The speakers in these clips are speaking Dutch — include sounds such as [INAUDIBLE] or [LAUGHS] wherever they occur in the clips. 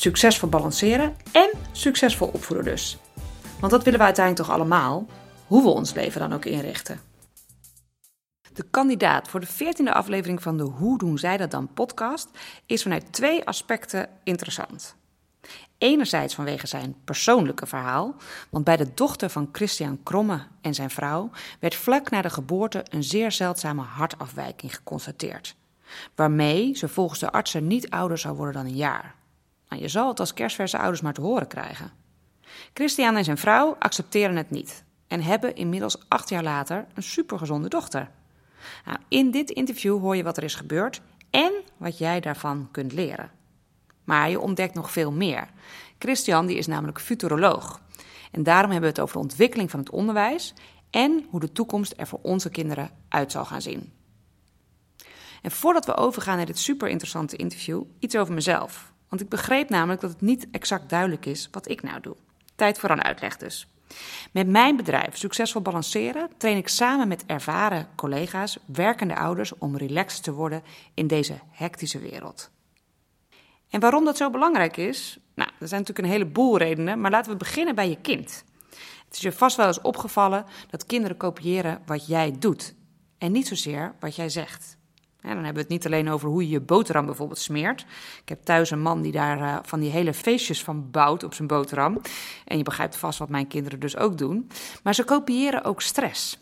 Succesvol balanceren en succesvol opvoeden dus. Want dat willen we uiteindelijk toch allemaal, hoe we ons leven dan ook inrichten. De kandidaat voor de 14e aflevering van de Hoe doen zij dat dan podcast is vanuit twee aspecten interessant. Enerzijds vanwege zijn persoonlijke verhaal, want bij de dochter van Christian Kromme en zijn vrouw werd vlak na de geboorte een zeer zeldzame hartafwijking geconstateerd, waarmee ze volgens de artsen niet ouder zou worden dan een jaar. Je zal het als kerstverse ouders maar te horen krijgen. Christian en zijn vrouw accepteren het niet en hebben inmiddels acht jaar later een supergezonde dochter. Nou, in dit interview hoor je wat er is gebeurd en wat jij daarvan kunt leren. Maar je ontdekt nog veel meer. Christian die is namelijk futuroloog. En daarom hebben we het over de ontwikkeling van het onderwijs en hoe de toekomst er voor onze kinderen uit zal gaan zien. En voordat we overgaan naar dit super interessante interview, iets over mezelf. Want ik begreep namelijk dat het niet exact duidelijk is wat ik nou doe. Tijd voor een uitleg dus. Met mijn bedrijf Succesvol Balanceren train ik samen met ervaren collega's, werkende ouders, om relaxed te worden in deze hectische wereld. En waarom dat zo belangrijk is? Nou, er zijn natuurlijk een heleboel redenen, maar laten we beginnen bij je kind. Het is je vast wel eens opgevallen dat kinderen kopiëren wat jij doet en niet zozeer wat jij zegt. Dan hebben we het niet alleen over hoe je je boterham bijvoorbeeld smeert. Ik heb thuis een man die daar uh, van die hele feestjes van bouwt op zijn boterham. En je begrijpt vast wat mijn kinderen dus ook doen. Maar ze kopiëren ook stress.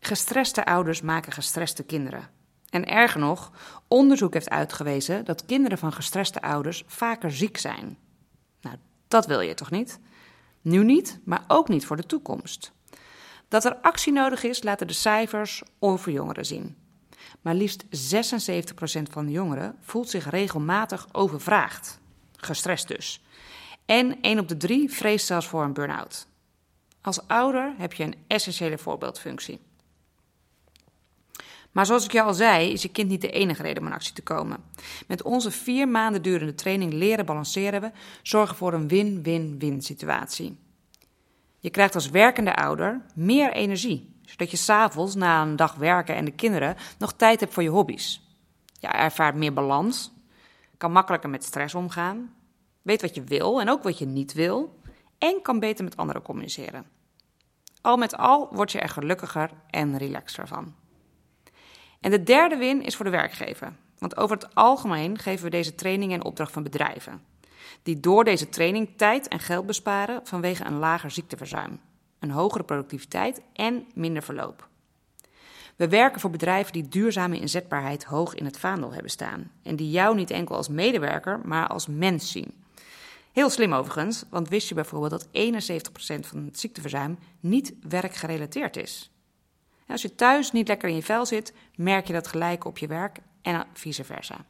Gestreste ouders maken gestreste kinderen. En erger nog, onderzoek heeft uitgewezen dat kinderen van gestreste ouders vaker ziek zijn. Nou, dat wil je toch niet? Nu niet, maar ook niet voor de toekomst. Dat er actie nodig is, laten de cijfers over jongeren zien. Maar liefst 76% van de jongeren voelt zich regelmatig overvraagd. Gestrest dus. En 1 op de 3 vreest zelfs voor een burn-out. Als ouder heb je een essentiële voorbeeldfunctie. Maar zoals ik je al zei, is je kind niet de enige reden om in actie te komen. Met onze vier maanden durende training Leren Balanceren we zorgen voor een win-win-win situatie. Je krijgt als werkende ouder meer energie, zodat je s'avonds na een dag werken en de kinderen nog tijd hebt voor je hobby's. Je ervaart meer balans, kan makkelijker met stress omgaan, weet wat je wil en ook wat je niet wil en kan beter met anderen communiceren. Al met al word je er gelukkiger en relaxter van. En de derde win is voor de werkgever. Want over het algemeen geven we deze training in opdracht van bedrijven. Die door deze training tijd en geld besparen vanwege een lager ziekteverzuim, een hogere productiviteit en minder verloop. We werken voor bedrijven die duurzame inzetbaarheid hoog in het vaandel hebben staan. En die jou niet enkel als medewerker, maar als mens zien. Heel slim overigens, want wist je bijvoorbeeld dat 71% van het ziekteverzuim niet werkgerelateerd is? Als je thuis niet lekker in je vel zit, merk je dat gelijk op je werk en vice versa.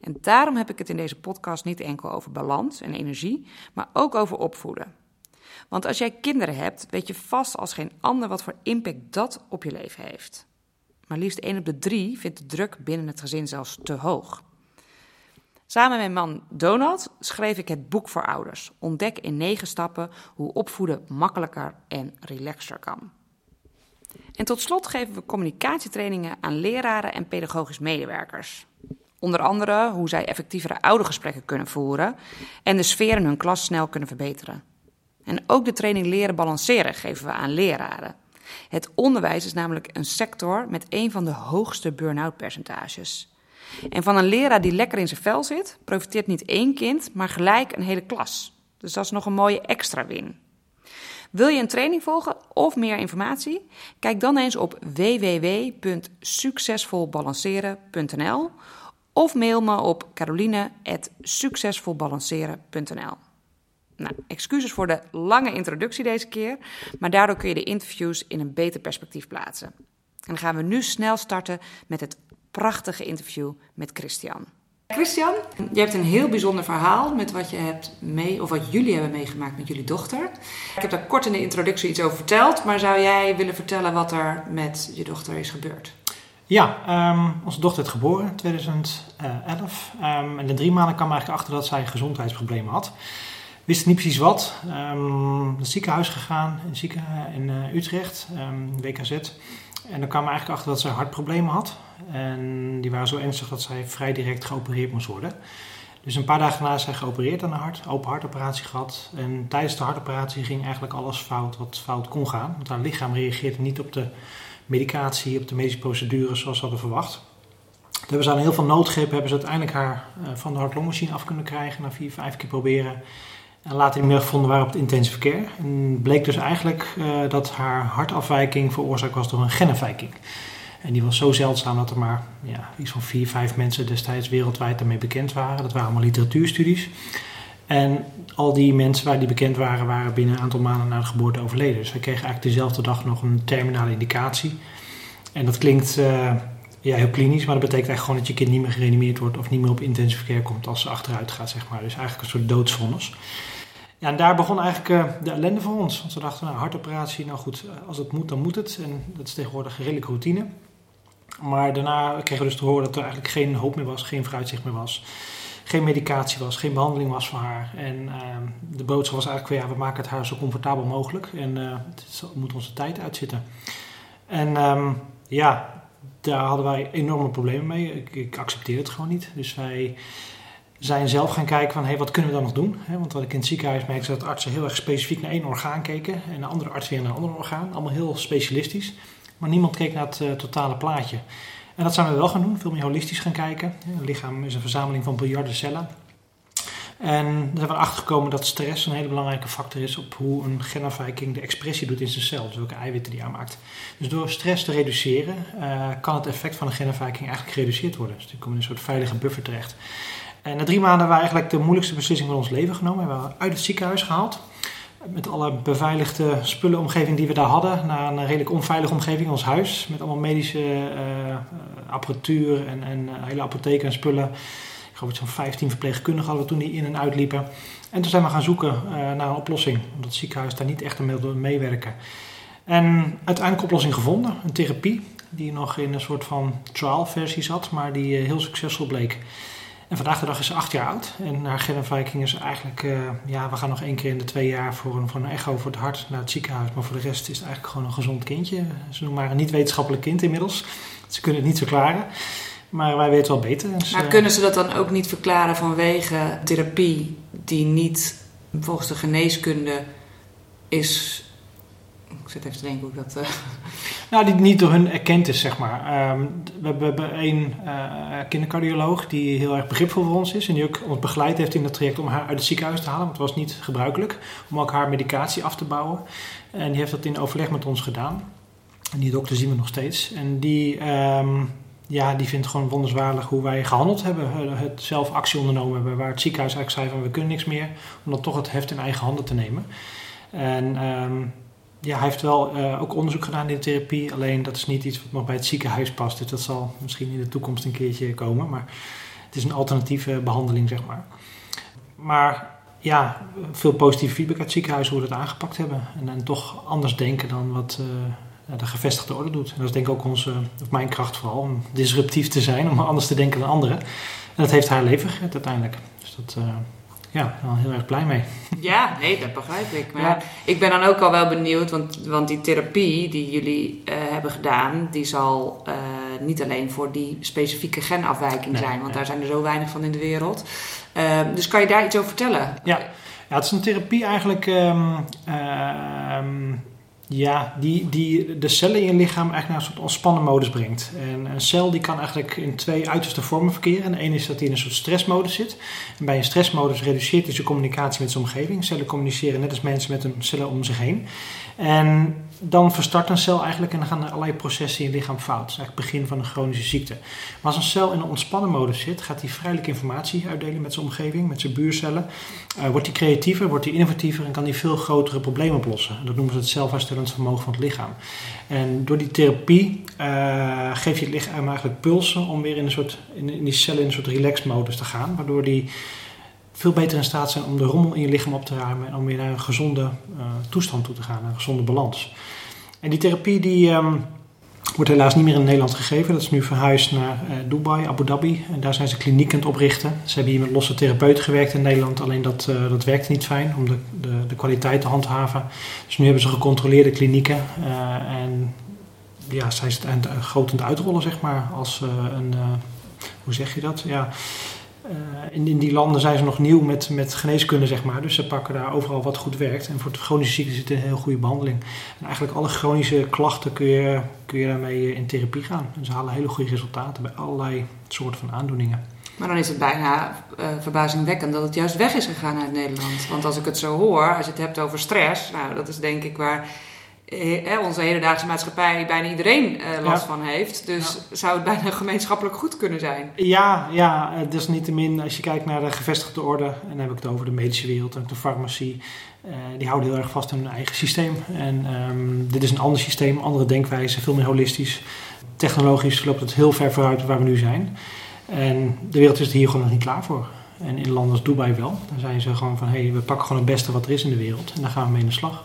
En daarom heb ik het in deze podcast niet enkel over balans en energie, maar ook over opvoeden. Want als jij kinderen hebt, weet je vast als geen ander wat voor impact dat op je leven heeft. Maar liefst 1 op de 3 vindt de druk binnen het gezin zelfs te hoog. Samen met mijn man Donald schreef ik het boek voor ouders. Ontdek in negen stappen hoe opvoeden makkelijker en relaxer kan. En tot slot geven we communicatietrainingen aan leraren en pedagogisch medewerkers. Onder andere hoe zij effectievere oudergesprekken kunnen voeren en de sfeer in hun klas snel kunnen verbeteren. En ook de training leren balanceren geven we aan leraren. Het onderwijs is namelijk een sector met een van de hoogste burn-out percentages. En van een leraar die lekker in zijn vel zit, profiteert niet één kind, maar gelijk een hele klas. Dus dat is nog een mooie extra win. Wil je een training volgen of meer informatie? Kijk dan eens op www.succesvolbalanceren.nl of mail me op caroline.succesvolbalanceren.nl. Nou, excuses voor de lange introductie deze keer, maar daardoor kun je de interviews in een beter perspectief plaatsen. En dan gaan we nu snel starten met het prachtige interview met Christian. Christian, je hebt een heel bijzonder verhaal met wat je hebt mee, of wat jullie hebben meegemaakt met jullie dochter. Ik heb daar kort in de introductie iets over verteld, maar zou jij willen vertellen wat er met je dochter is gebeurd? Ja, um, onze dochter werd geboren in 2011. Um, en in drie maanden kwam eigenlijk achter dat zij gezondheidsproblemen had. Wist niet precies wat. Um, naar het ziekenhuis gegaan in, in uh, Utrecht, WKZ. En dan kwam eigenlijk achter dat zij hartproblemen had. En die waren zo ernstig dat zij vrij direct geopereerd moest worden. Dus een paar dagen daarna is zij geopereerd aan de hart, open hartoperatie gehad. En tijdens de hartoperatie ging eigenlijk alles fout wat fout kon gaan. Want haar lichaam reageerde niet op de medicatie, op de medische procedures zoals ze hadden verwacht. Toen hebben ze aan heel veel noodgrepen hebben ze uiteindelijk haar uh, van de hartlongmachine af kunnen krijgen. Na vier, vijf keer proberen. En later in de gevonden waren op het intensive care. En bleek dus eigenlijk uh, dat haar hartafwijking veroorzaakt was door een genafwijking. En die was zo zeldzaam dat er maar ja, iets van vier, vijf mensen destijds wereldwijd daarmee bekend waren. Dat waren allemaal literatuurstudies. En al die mensen waar die bekend waren, waren binnen een aantal maanden na de geboorte overleden. Dus we kregen eigenlijk dezelfde dag nog een terminale indicatie. En dat klinkt uh, ja, heel klinisch, maar dat betekent eigenlijk gewoon dat je kind niet meer gereanimeerd wordt of niet meer op intensive care komt als ze achteruit gaat, zeg maar. Dus eigenlijk een soort doodsvonnis. En daar begon eigenlijk uh, de ellende voor ons. Want we dachten, nou, hartoperatie, nou goed, als het moet, dan moet het. En dat is tegenwoordig redelijk routine. Maar daarna kregen we dus te horen dat er eigenlijk geen hoop meer was, geen vooruitzicht meer was. Geen medicatie was, geen behandeling was voor haar. En uh, de boodschap was eigenlijk weer, ja, we maken het haar zo comfortabel mogelijk. En uh, het moet onze tijd uitzitten. En um, ja, daar hadden wij enorme problemen mee. Ik, ik accepteer het gewoon niet. Dus wij zijn zelf gaan kijken van hey, wat kunnen we dan nog doen? want wat ik in het ziekenhuis merkte dat artsen heel erg specifiek naar één orgaan keken en de andere arts weer naar een ander orgaan. Allemaal heel specialistisch. Maar niemand keek naar het uh, totale plaatje. En dat zijn we wel gaan doen, veel meer holistisch gaan kijken. Het lichaam is een verzameling van biljarden cellen. En daar zijn we erachter gekomen dat stress een hele belangrijke factor is op hoe een genafwijking de expressie doet in zijn cel, dus welke eiwitten die aanmaakt. Dus door stress te reduceren uh, kan het effect van een genafwijking eigenlijk gereduceerd worden. Dus die komen in een soort veilige buffer terecht. En na drie maanden hebben we eigenlijk de moeilijkste beslissing van ons leven genomen. We hebben we uit het ziekenhuis gehaald met alle beveiligde spullenomgeving die we daar hadden, naar een redelijk onveilige omgeving, ons huis. Met allemaal medische uh, apparatuur en, en uh, hele apotheek en spullen. Ik geloof zo'n 15 verpleegkundigen hadden toen die in en uitliepen. En toen zijn we gaan zoeken naar een oplossing, omdat het ziekenhuis daar niet echt aan wilde meewerken. En uiteindelijk oplossing gevonden, een therapie, die nog in een soort van trial versie zat, maar die heel succesvol bleek. En vandaag de dag is ze acht jaar oud. En naar Genneviking is eigenlijk, uh, ja, we gaan nog één keer in de twee jaar voor een, voor een echo voor het hart naar het ziekenhuis. Maar voor de rest is het eigenlijk gewoon een gezond kindje. Ze noemen maar een niet-wetenschappelijk kind inmiddels. Ze kunnen het niet verklaren. Maar wij weten wel beter. Dus, maar kunnen ze dat dan ook niet verklaren vanwege therapie die niet volgens de geneeskunde is ik zit even te denken hoe dat. Uh... Nou, die niet door hun erkend is, zeg maar. Um, we, hebben één uh, kindercardioloog die heel erg begripvol voor ons is. En die ook ons begeleid heeft in dat traject om haar uit het ziekenhuis te halen. Want het was niet gebruikelijk om ook haar medicatie af te bouwen. En die heeft dat in overleg met ons gedaan. En die dokter zien we nog steeds. En die. Um, ja, die vindt gewoon wonderswaardig hoe wij gehandeld hebben. Het zelf actie ondernomen hebben. Waar het ziekenhuis eigenlijk zei van we kunnen niks meer. Om dan toch het heft in eigen handen te nemen. En um, ja, hij heeft wel uh, ook onderzoek gedaan in de therapie. Alleen dat is niet iets wat nog bij het ziekenhuis past. Dus dat zal misschien in de toekomst een keertje komen. Maar het is een alternatieve behandeling, zeg maar. Maar ja, veel positieve feedback uit het ziekenhuis hoe we dat aangepakt hebben. En, en toch anders denken dan wat uh, de gevestigde orde doet. En dat is denk ik ook onze, of mijn kracht vooral, om disruptief te zijn, om anders te denken dan anderen. En dat heeft haar leven gered uiteindelijk. Dus dat, uh, ja, wel heel erg blij mee. [LAUGHS] Ja, nee, dat begrijp ik. Maar ik ben dan ook al wel benieuwd, want, want die therapie die jullie uh, hebben gedaan, die zal uh, niet alleen voor die specifieke genafwijking nee, zijn, want nee. daar zijn er zo weinig van in de wereld. Uh, dus kan je daar iets over vertellen? Ja, ja het is een therapie eigenlijk. Um, ja, die, die de cellen in je lichaam eigenlijk naar een soort ontspannen modus brengt. En een cel die kan eigenlijk in twee uiterste vormen verkeren. En de is dat hij in een soort stressmodus zit. En bij een stressmodus reduceert dus je communicatie met zijn omgeving. Cellen communiceren net als mensen met hun cellen om zich heen. En dan verstart een cel eigenlijk en dan gaan er allerlei processen in je lichaam fout. Dat is eigenlijk het begin van een chronische ziekte. Maar als een cel in een ontspannen modus zit, gaat hij vrijelijk informatie uitdelen met zijn omgeving, met zijn buurcellen. Uh, wordt hij creatiever, wordt hij innovatiever en kan hij veel grotere problemen oplossen. Dat noemen ze het zelfherstel herstellend vermogen van het lichaam. En door die therapie uh, geef je het lichaam eigenlijk pulsen om weer in, een soort, in, in die cellen in een soort relax-modus te gaan. Waardoor die veel beter in staat zijn om de rommel in je lichaam op te ruimen en om weer naar een gezonde uh, toestand toe te gaan, een gezonde balans. En die therapie die, um, wordt helaas niet meer in Nederland gegeven. Dat is nu verhuisd naar uh, Dubai, Abu Dhabi. En daar zijn ze kliniek aan het oprichten. Ze hebben hier met losse therapeuten gewerkt in Nederland. Alleen dat, uh, dat werkte niet fijn om de, de, kwaliteit te handhaven. Dus nu hebben ze gecontroleerde klinieken. En ja, zijn ze het groot aan het uitrollen, zeg maar. Als een, hoe zeg je dat? Ja, in, in, die landen zijn ze nog nieuw met, met geneeskunde, zeg maar. Dus ze pakken daar overal wat goed werkt. En voor de chronische ziekte zit een heel goede behandeling. En eigenlijk alle chronische klachten kun je, kun je daarmee in therapie gaan. En ze halen hele goede resultaten bij allerlei soorten van aandoeningen. Maar dan is het bijna uh, verbazingwekkend dat het juist weg is gegaan uit Nederland. Want als ik het zo hoor, als je het hebt over stress, nou dat is denk ik waar eh, onze hedendaagse maatschappij bijna iedereen eh, last ja. van heeft. Dus ja. zou het [LAUGHS] bijna gemeenschappelijk goed kunnen zijn? Ja, ja, dus niettemin als je kijkt naar de gevestigde orde, en dan heb ik het over de medische wereld en de farmacie, uh, die houden heel erg vast aan hun eigen systeem. En um, dit is een ander systeem, andere denkwijze, veel meer holistisch. Technologisch loopt het heel ver vooruit waar we nu zijn. En de wereld is er hier gewoon nog niet klaar voor. En in landen als Dubai wel. Dan zijn ze gewoon van, hé, hey, we pakken gewoon het beste wat er is in de wereld. En daar gaan we mee in de slag.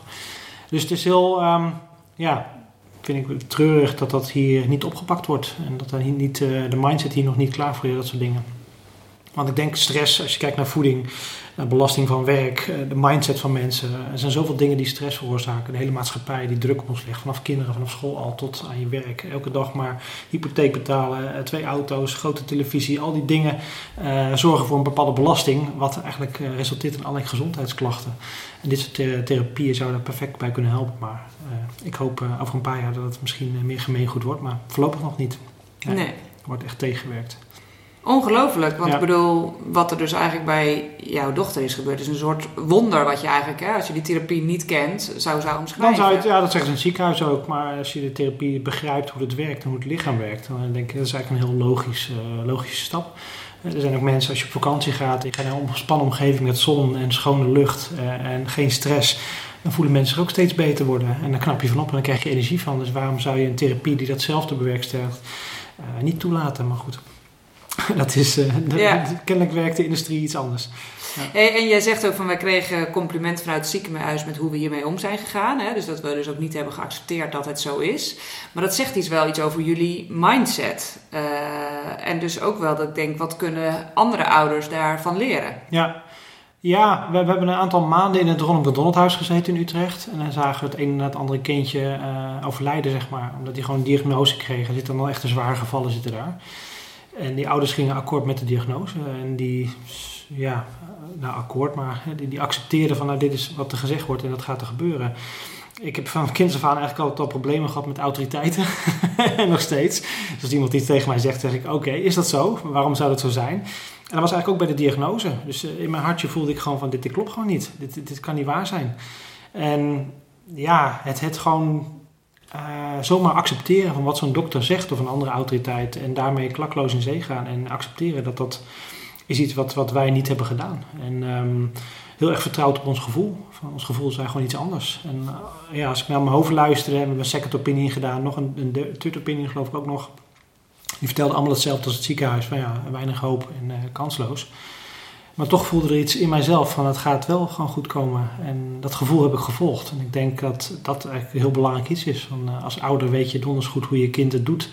Dus het is heel, um, ja, vind ik treurig dat dat hier niet opgepakt wordt. En dat daar niet, uh, de mindset hier nog niet klaar voor is, dat soort dingen. Want ik denk stress, als je kijkt naar voeding, naar belasting van werk, eh, de mindset van mensen. Er zijn zoveel dingen die stress veroorzaken. De hele maatschappij die druk op ons legt. Vanaf kinderen, vanaf school al tot aan je werk. Elke dag maar hypotheek betalen, eh, twee auto's, grote televisie. Al die dingen uh, zorgen voor een bepaalde belasting. Wat eigenlijk uh, resulteert in allerlei gezondheidsklachten. En dit soort thera therapieën zouden daar perfect bij kunnen helpen. Maar uh, ik hoop over een paar jaar dat het misschien meer gemeengoed wordt. Maar voorlopig nog niet. Nee. nee. Wordt echt tegengewerkt. Ongelooflijk, want ja. ik bedoel, wat er dus eigenlijk bij jouw dochter is gebeurd, is een soort wonder wat je eigenlijk, hè, als je die therapie niet kent, zou zou omschrijven. Dan zou het, ja, dat zeggen ze in het ziekenhuis ook, maar als je de therapie begrijpt hoe het werkt en hoe het lichaam werkt, dan denk ik dat is eigenlijk een heel logisch, uh, logische stap. Er zijn ook mensen, als je op vakantie gaat, je gaat naar een ontspannen omgeving met zon en schone lucht uh, en geen stress, dan voelen mensen zich ook steeds beter worden. En dan knap je van op en dan krijg je energie van. Dus waarom zou je een therapie die datzelfde bewerkstelligt uh, niet toelaten? Maar goed. [LAUGHS] dat is, uh, ja. kennelijk werkt de industrie iets anders. Ja. En, en jij zegt ook van wij kregen complimenten vanuit het ziekenhuis met hoe we hiermee om zijn gegaan. Hè? Dus dat we dus ook niet hebben geaccepteerd dat het zo is. Maar dat zegt iets wel iets over jullie mindset. Uh, en dus ook wel dat ik denk, wat kunnen andere ouders daarvan leren? Ja. Ja, we, we, hebben een aantal maanden in het Ronald McDonald huis gezeten in Utrecht. En dan zagen we het een na het andere kindje uh, overlijden, zeg maar. Omdat hij gewoon een diagnose kreeg. Er zitten dan echt een zware gevallen zitten daar. En die ouders gingen akkoord met de diagnose. En die, ja, nou akkoord, maar die, die accepteerden van nou dit is wat er gezegd wordt en dat gaat er gebeuren. Ik heb van kinds af aan eigenlijk altijd al problemen gehad met autoriteiten. en [LAUGHS] nog steeds. Dus als iemand iets tegen mij zegt, zeg ik oké, is dat zo? Waarom zou dat zo zijn? En dat was eigenlijk ook bij de diagnose. Dus in mijn hartje voelde ik gewoon van dit, dit klopt gewoon niet. Dit, dit, dit kan niet waar zijn. En ja, het, het gewoon uh, zomaar accepteren van wat zo'n dokter zegt of een andere autoriteit en daarmee klakloos in zee gaan en accepteren dat dat is iets wat, wat wij niet hebben gedaan. En um, heel erg vertrouwd op ons gevoel. Van ons gevoel zijn gewoon iets anders. En uh, ja, als ik naar mijn hoofd luister, hebben we een second opinion gedaan, nog een, een third opinion geloof ik ook nog. Die vertelde allemaal hetzelfde als het ziekenhuis, van ja, weinig hoop en uh, kansloos. Maar toch voelde er iets in mijzelf van het gaat wel gewoon goed komen. En dat gevoel heb ik gevolgd. En ik denk dat dat eigenlijk heel belangrijk iets is. Uh, als ouder weet je donders goed hoe je kind het doet.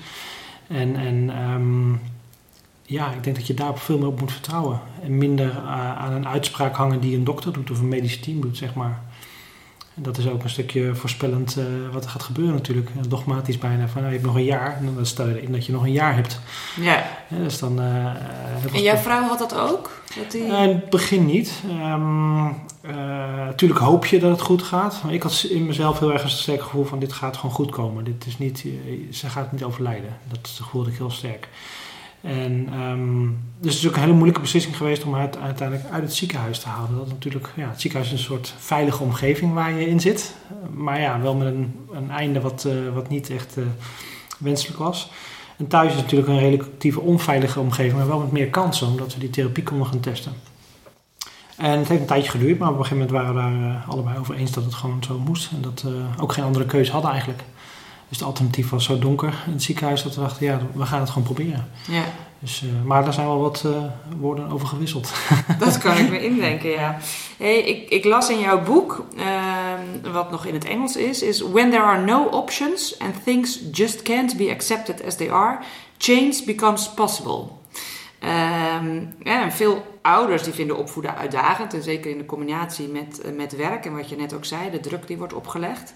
En, en um, ja, ik denk dat je daar veel meer op moet vertrouwen. En minder uh, aan een uitspraak hangen die een dokter doet of een medisch team doet, zeg maar. En dat is ook een stukje voorspellend uh, wat er gaat gebeuren natuurlijk. Dogmatisch bijna van nou, je hebt nog een jaar. En dan stel je in dat je nog een jaar hebt. Ja. ja dus dan, uh, en jouw vrouw had dat ook? Dat die... uh, in het begin niet. Um, natuurlijk hoop je dat het goed gaat. Maar ik had in mezelf heel erg een sterk gevoel van dit gaat gewoon goed komen. Dit is niet, ze gaat niet overlijden. Dat voelde ik heel sterk. En, um, dus het is ook een hele moeilijke beslissing geweest om haar uiteindelijk uit het ziekenhuis te halen. Dat natuurlijk, ja, het ziekenhuis is een soort veilige omgeving waar je in zit. Maar ja, wel met een, een einde wat, uh, wat niet echt uh, wenselijk was. En thuis is natuurlijk een relatieve onveilige omgeving, maar wel met meer kansen, omdat we die therapie konden gaan testen. En het heeft een tijdje geduurd, maar op een gegeven moment waren we daar allebei over eens dat het gewoon zo moest. En dat we ook geen andere keuze hadden eigenlijk. Dus het alternatief was zo donker in het ziekenhuis dat we dachten, ja, we gaan het gewoon proberen. Ja. Dus, uh, maar daar zijn wel wat uh, woorden over gewisseld. [LAUGHS] Dat kan ik me [LAUGHS] indenken, ja. Hey, ik, ik, las in jouw boek, uh, wat nog in het Engels is, is When there are no options and things just can't be accepted as they are, change becomes possible. Ehm, ja, en veel ouders die vinden opvoeden uitdagend, en zeker in de combinatie met, eh, met werk en wat je net ook zei, de druk die wordt opgelegd.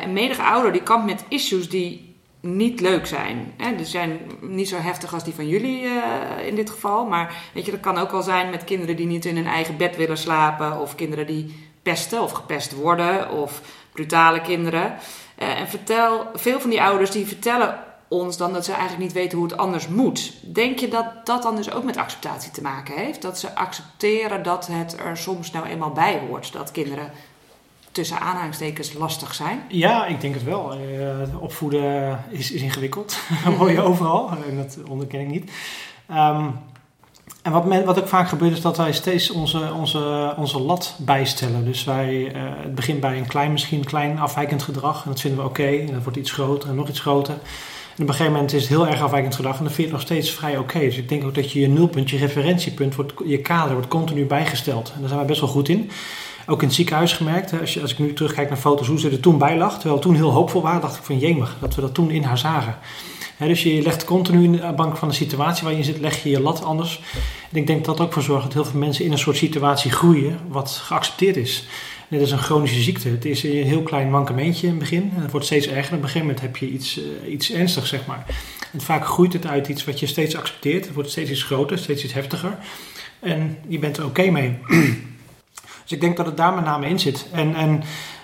En medige ouder die kampt met issues die niet leuk zijn. Hè? Die zijn niet zo heftig als die van jullie uh, in dit geval. Maar weet je, dat kan ook wel zijn met kinderen die niet in hun eigen bed willen slapen. Of kinderen die pesten of gepest worden. Of brutale kinderen. Uh, en vertel, veel van die ouders die vertellen ons dan dat ze eigenlijk niet weten hoe het anders moet. Denk je dat dat dan dus ook met acceptatie te maken heeft? Dat ze accepteren dat het er soms nou eenmaal bij hoort. Dat kinderen tussen aanhalingstekens lastig zijn? Ja, ik denk het wel. Uh, opvoeden is, is ingewikkeld. [LAUGHS] dat hoor je overal. En dat onderken ik niet. Um, en wat, men, wat ook vaak gebeurt is dat wij steeds onze, onze, onze lat bijstellen. Dus wij, uh, het begint bij een klein, misschien klein afwijkend gedrag. En dat vinden we oké. Okay, en dat wordt iets groter en nog iets groter. En op een gegeven moment is het heel erg afwijkend gedrag. En dan vind je het nog steeds vrij oké. Okay. Dus ik denk ook dat je je nulpunt, je referentiepunt, wordt, je kader wordt continu bijgesteld. En daar zijn wij best wel goed in ook in het ziekenhuis gemerkt. Als, je, als ik nu terugkijk naar foto's hoe ze er toen bij lag, terwijl we toen heel hoopvol waren, dacht ik van jemig, dat we dat toen in haar zagen. dus je legt continu in de bank van de situatie waar je zit, leg je je lat anders. En ik denk dat dat ook voor zorgt dat heel veel mensen in een soort situatie groeien wat geaccepteerd is. Dit is een chronische ziekte. Het is een heel klein mankementje in het begin. En het wordt steeds erger. Op een gegeven moment heb je iets, uh, iets ernstigs, zeg maar. En vaak groeit het uit iets wat je steeds accepteert. Het wordt steeds iets groter, steeds iets heftiger. En je bent er oké mee. [CLEARS THROAT] Dus ik denk dat het daar met name in zit. En, en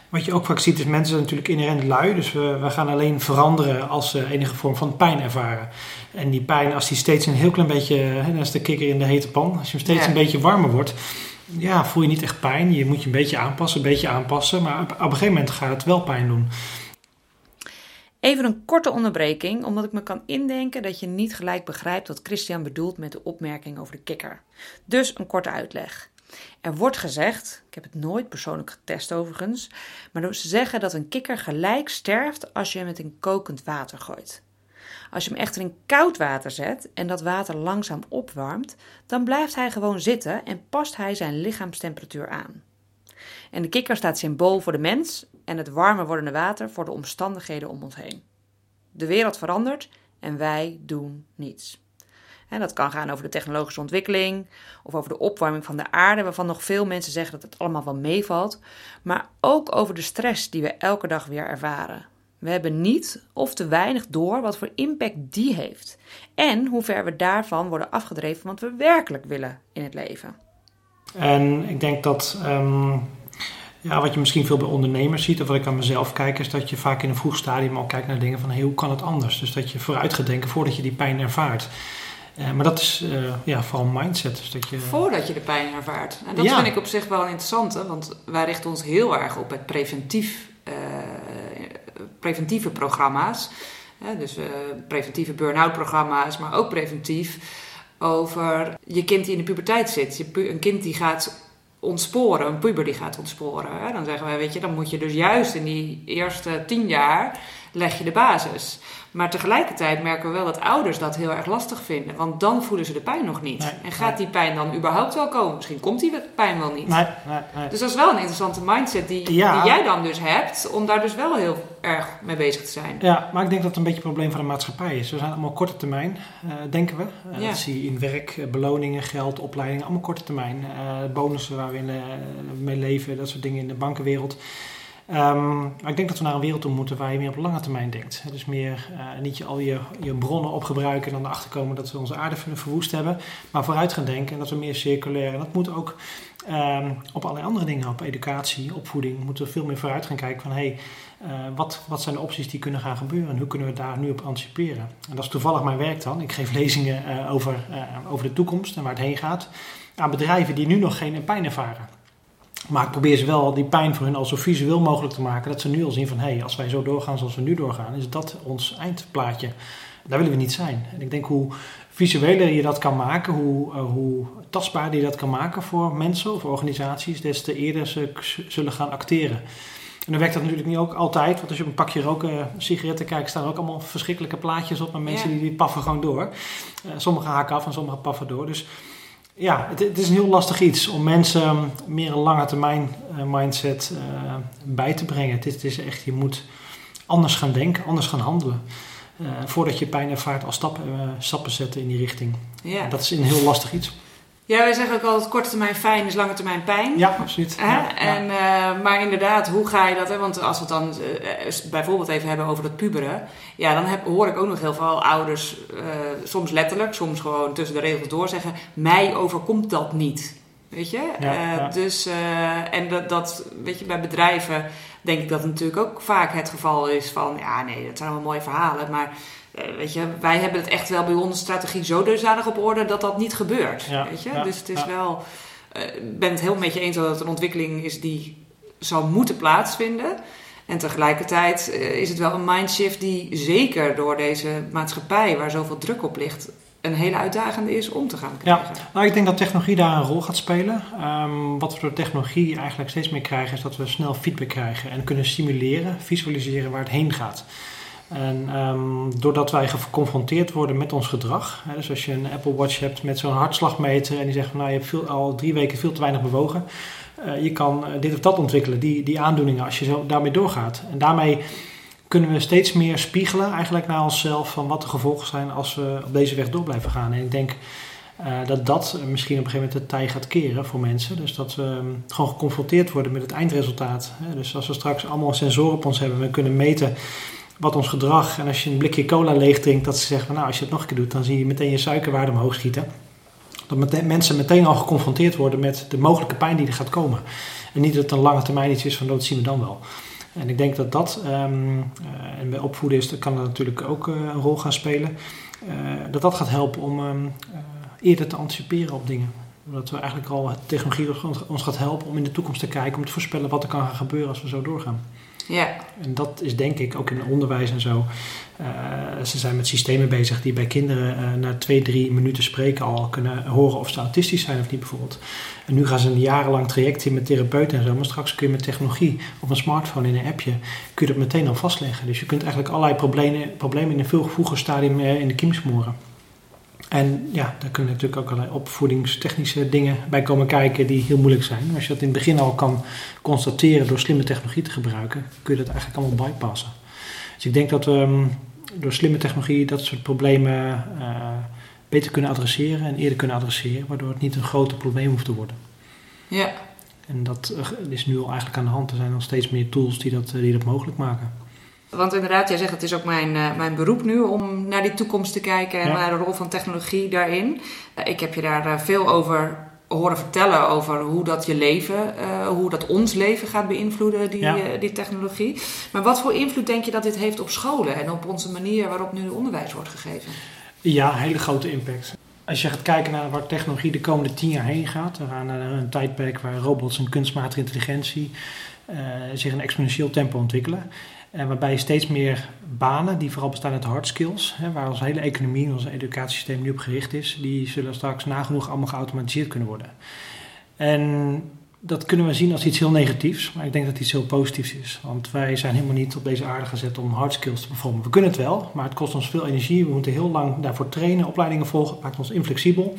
wat je ook vaak ziet is mensen zijn natuurlijk inherent lui. Dus we, we gaan alleen veranderen als ze enige vorm van pijn ervaren. En die pijn, als die steeds een heel klein beetje, hè, dat is de kikker in de hete pan. Als je hem steeds een beetje warmer wordt, ja, voel je niet echt pijn. Je moet je een beetje aanpassen, een beetje aanpassen. Maar op, op een gegeven moment gaat het wel pijn doen. Even een korte onderbreking, omdat ik me kan indenken dat je niet gelijk begrijpt wat Christian bedoelt met de opmerking over de kikker. Dus een korte uitleg. Er wordt gezegd, ik heb het nooit persoonlijk getest overigens, maar ze zeggen dat een kikker gelijk sterft als je hem met in kokend water gooit. Als je hem echter in koud water zet en dat water langzaam opwarmt, dan blijft hij gewoon zitten en past hij zijn lichaamstemperatuur aan. En de kikker staat symbool voor de mens en het warmer wordende water voor de omstandigheden om ons heen. De wereld verandert en wij doen niets. En dat kan gaan over de technologische ontwikkeling of over de opwarming van de aarde, waarvan nog veel mensen zeggen dat het allemaal wel meevalt, maar ook over de stress die we elke dag weer ervaren. We hebben niet of te weinig door wat voor impact die heeft en hoe ver we daarvan worden afgedreven wat we werkelijk willen in het leven. En ik denk dat um, ja, wat je misschien veel bij ondernemers ziet, of wat ik aan mezelf kijk, is dat je vaak in een vroeg stadium al kijkt naar dingen van hoe kan het anders? Dus dat je vooruit gaat denken voordat je die pijn ervaart. Uh, maar dat is uh, ja, vooral mindset. Dus dat je... Voordat je de pijn ervaart. En dat ja. vind ik op zich wel interessant, want wij richten ons heel erg op het preventief, uh, preventieve programma's. dus preventieve burn-out programma's, maar ook preventief over je kind die in de puberteit zit. Je, een kind die gaat ontsporen, een puber die gaat ontsporen. Hè? Dan zeggen wij, weet je, dan moet je dus juist in die eerste tien jaar leg je de basis. Maar tegelijkertijd merken we wel dat ouders dat heel erg lastig vinden. Want dan voelen ze de pijn nog niet. en gaat die pijn dan überhaupt wel komen? Misschien komt die pijn wel niet. Nee, dus dat is wel een interessante mindset die, die jij dan dus hebt. Om daar dus wel heel erg mee bezig te zijn. Ja, maar ik denk dat het een beetje een probleem van de maatschappij is. We zijn allemaal korte termijn, uh, denken we. Uh, Dat zie je in werk, uh, beloningen, geld, opleidingen. Allemaal korte termijn. bonussen waar we in, mee leven, dat soort dingen in de bankenwereld. Um, maar ik denk dat we naar een wereld toe moeten waar je meer op lange termijn denkt. Dus meer uh, niet je, al je, je bronnen opgebruiken en dan erachter komen dat we onze aarde verwoest hebben. Maar vooruit gaan denken en dat we meer circulair. En dat moet ook um, op allerlei andere dingen, op educatie, opvoeding, moeten we veel meer vooruit gaan kijken van hey, uh, wat, wat zijn de opties die kunnen gaan gebeuren en hoe kunnen we daar nu op anticiperen. En dat is toevallig mijn werk dan. Ik geef lezingen uh, over, over de toekomst en waar het heen gaat aan bedrijven die nu nog geen pijn ervaren. Maar ik probeer ze wel die pijn voor hun al zo visueel mogelijk te maken. Dat ze nu al zien van, hé, hey, als wij zo doorgaan zoals we nu doorgaan, is dat ons eindplaatje. Daar willen we niet zijn. En ik denk hoe visueler je dat kan maken, hoe, hoe tastbaarder je dat kan maken voor mensen of organisaties, des te eerder ze zullen gaan acteren. En dan werkt dat natuurlijk niet ook altijd, want als je op een pakje roken sigaretten kijkt, staan er ook allemaal verschrikkelijke plaatjes op, maar mensen die, die paffen gewoon door. Uh, sommige haken af en sommige paffen door. Dus ja, het, het, is een heel lastig iets om mensen meer een lange termijn uh, mindset uh, bij te brengen. Het is, het is, echt, je moet anders gaan denken, anders gaan handelen. voordat je pijn ervaart, al stappen, stappen zetten in die richting. Ja. Dat is een heel lastig iets. Ja, wij zeggen ook altijd korte termijn fijn is lange termijn pijn. Ja, absoluut. Ja, en, uh, maar inderdaad, hoe ga je dat? Hè? Want als we het dan uh, bijvoorbeeld even hebben over dat puberen. Ja, dan heb, hoor ik ook nog heel veel ouders, uh, soms letterlijk, soms gewoon tussen de regels door zeggen... mij overkomt dat niet. Weet je? Ja, dus, en dat, dat, weet je, bij bedrijven denk ik dat het natuurlijk ook vaak het geval is van... ja, nee, dat zijn allemaal mooie verhalen, maar eh, weet je, wij hebben het echt wel bij onze strategie zo dusdanig op orde dat dat niet gebeurt. weet je? dus het is wel. Eh, ik ben het heel met je eens dat het een ontwikkeling is die zou moeten plaatsvinden. En tegelijkertijd eh, is het wel een mindshift die zeker door deze maatschappij, waar zoveel druk op ligt, een hele uitdagende is om te gaan krijgen. Ja, nou, ik denk dat technologie daar een rol gaat spelen. Um, wat we door technologie eigenlijk steeds meer krijgen, is dat we snel feedback krijgen en kunnen simuleren, visualiseren waar het heen gaat. En um, doordat wij geconfronteerd worden met ons gedrag, hè, dus als je een Apple Watch hebt met zo'n hartslagmeter en die zegt van nou je hebt veel, al drie weken veel te weinig bewogen, uh, je kan uh, dit of dat ontwikkelen, die, die aandoeningen, als je zo daarmee doorgaat. En daarmee kunnen we steeds meer spiegelen eigenlijk naar onszelf van wat de gevolgen zijn als we op deze weg door blijven gaan. En ik denk uh, dat dat misschien op een gegeven moment de tij gaat keren voor mensen. Dus dat we um, gewoon geconfronteerd worden met het eindresultaat. Hè. Dus als we straks allemaal sensoren op ons hebben, we kunnen meten wat ons gedrag. En als je een blikje cola leeg drinkt, dat ze zeggen nou, als je het nog een keer doet, dan zie je meteen je suikerwaarde omhoog schieten. Dat mensen meteen al geconfronteerd worden met de mogelijke pijn die er gaat komen. En niet dat het een lange termijn iets is van dat zien we dan wel. En ik denk dat dat, um, uh, en bij opvoeden is, dat kan er natuurlijk ook uh, een rol gaan spelen. Uh, dat dat gaat helpen om um, eerder te anticiperen op dingen. Dat we eigenlijk al technologie ons gaat helpen om in de toekomst te kijken, om te voorspellen wat er kan gaan gebeuren als we zo doorgaan. Ja. En dat is denk ik ook in het onderwijs en zo. Uh, ze zijn met systemen bezig die bij kinderen uh, na twee, drie minuten spreken al kunnen horen of ze autistisch zijn of niet bijvoorbeeld. En nu gaan ze een jarenlang traject in met therapeuten en zo. Maar straks kun je met technologie op een smartphone in een appje kun je dat meteen al vastleggen. Dus je kunt eigenlijk allerlei problemen, problemen in een veel vroeger stadium uh, in de kiem smoren. En ja, daar kunnen natuurlijk ook allerlei opvoedingstechnische dingen bij komen kijken die heel moeilijk zijn. Als je dat in het begin al kan constateren door slimme technologie te gebruiken, kun je dat eigenlijk allemaal bypassen. Dus ik denk dat we um, door slimme technologie dat soort problemen uh, beter kunnen adresseren en eerder kunnen adresseren, waardoor het niet een groter probleem hoeft te worden. Ja. En dat is nu al eigenlijk aan de hand. Er zijn nog steeds meer tools die dat, die dat mogelijk maken. Want inderdaad, jij zegt het is ook mijn, uh, mijn beroep nu om naar die toekomst te kijken en naar de rol van technologie daarin. Uh, ik heb je daar uh, veel over horen vertellen over hoe dat je leven, hoe dat ons leven gaat beïnvloeden, die, ja. die technologie. Maar wat voor invloed denk je dat dit heeft op scholen en op onze manier waarop nu onderwijs wordt gegeven? Ja, hele grote impact. Als je gaat kijken naar waar technologie de komende tien jaar heen gaat, we gaan naar een tijdperk waar robots en kunstmatige intelligentie zich in exponentieel tempo ontwikkelen. En waarbij steeds meer banen, die vooral bestaan uit hard skills, hè, waar onze hele economie, ons educatiesysteem nu op gericht is, die zullen straks nagenoeg allemaal geautomatiseerd kunnen worden. En dat kunnen we zien als iets heel negatiefs, maar ik denk dat het iets heel positiefs is. Want wij zijn helemaal niet op deze aarde gezet om hard skills te performen. We kunnen het wel, maar het kost ons veel energie. We moeten heel lang daarvoor trainen, opleidingen volgen. Het maakt ons inflexibel.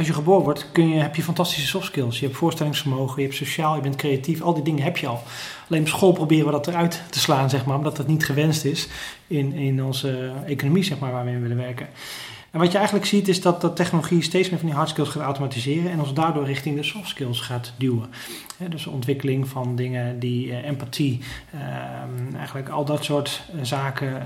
Als je geboren wordt, kun je, heb je fantastische soft skills. Je hebt voorstellingsvermogen, je hebt sociaal, je bent creatief. Al die dingen heb je al. Alleen op school proberen we dat eruit te slaan, zeg maar. Omdat dat niet gewenst is in, in onze economie, zeg maar, waar we in willen werken. En wat je eigenlijk ziet is dat, dat technologie steeds meer van die hard skills gaat automatiseren en ons daardoor richting de soft skills gaat duwen. dus ontwikkeling van dingen die uh, empathie, uh, eigenlijk al dat soort uh, zaken, uh,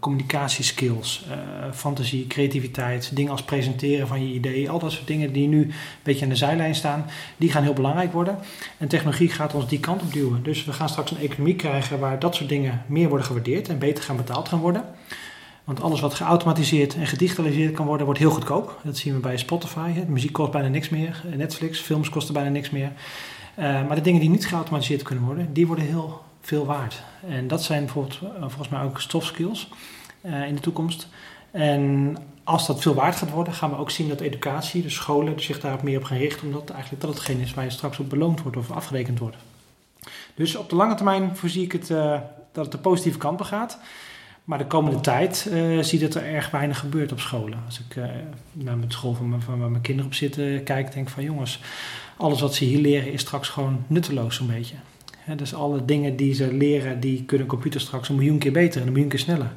communicatieskills, fantasie, creativiteit, dingen als presenteren van je ideeën, al dat soort dingen die nu een beetje aan de zijlijn staan, die gaan heel belangrijk worden. En technologie gaat ons die kant op duwen. Dus we gaan straks een economie krijgen waar dat soort dingen meer worden gewaardeerd en beter gaan betaald gaan worden. Want alles wat geautomatiseerd en gedigitaliseerd kan worden, wordt heel goedkoop. Dat zien we bij Spotify. Muziek kost bijna niks meer. Netflix, films kosten bijna niks meer. Uh, maar de dingen die niet geautomatiseerd kunnen worden, die worden heel veel waard. En dat zijn bijvoorbeeld, uh, volgens mij ook soft skills. in de toekomst. En als dat veel waard gaat worden, gaan we ook zien dat educatie, de scholen, zich daar meer op gaan richten, omdat eigenlijk dat hetgeen is waar je straks op beloond wordt of afgerekend wordt. Dus op de lange termijn voorzie ik het, dat het de positieve kant begaat. Maar de komende tijd uh, zie dat er erg weinig gebeurt op scholen. Als ik uh, naar mijn school van, mijn, van waar mijn kinderen op zitten kijk, denk ik van jongens, alles wat ze hier leren is straks gewoon nutteloos zo'n beetje. dus alle dingen die ze leren, die kunnen computer straks een miljoen keer beter en een miljoen keer sneller.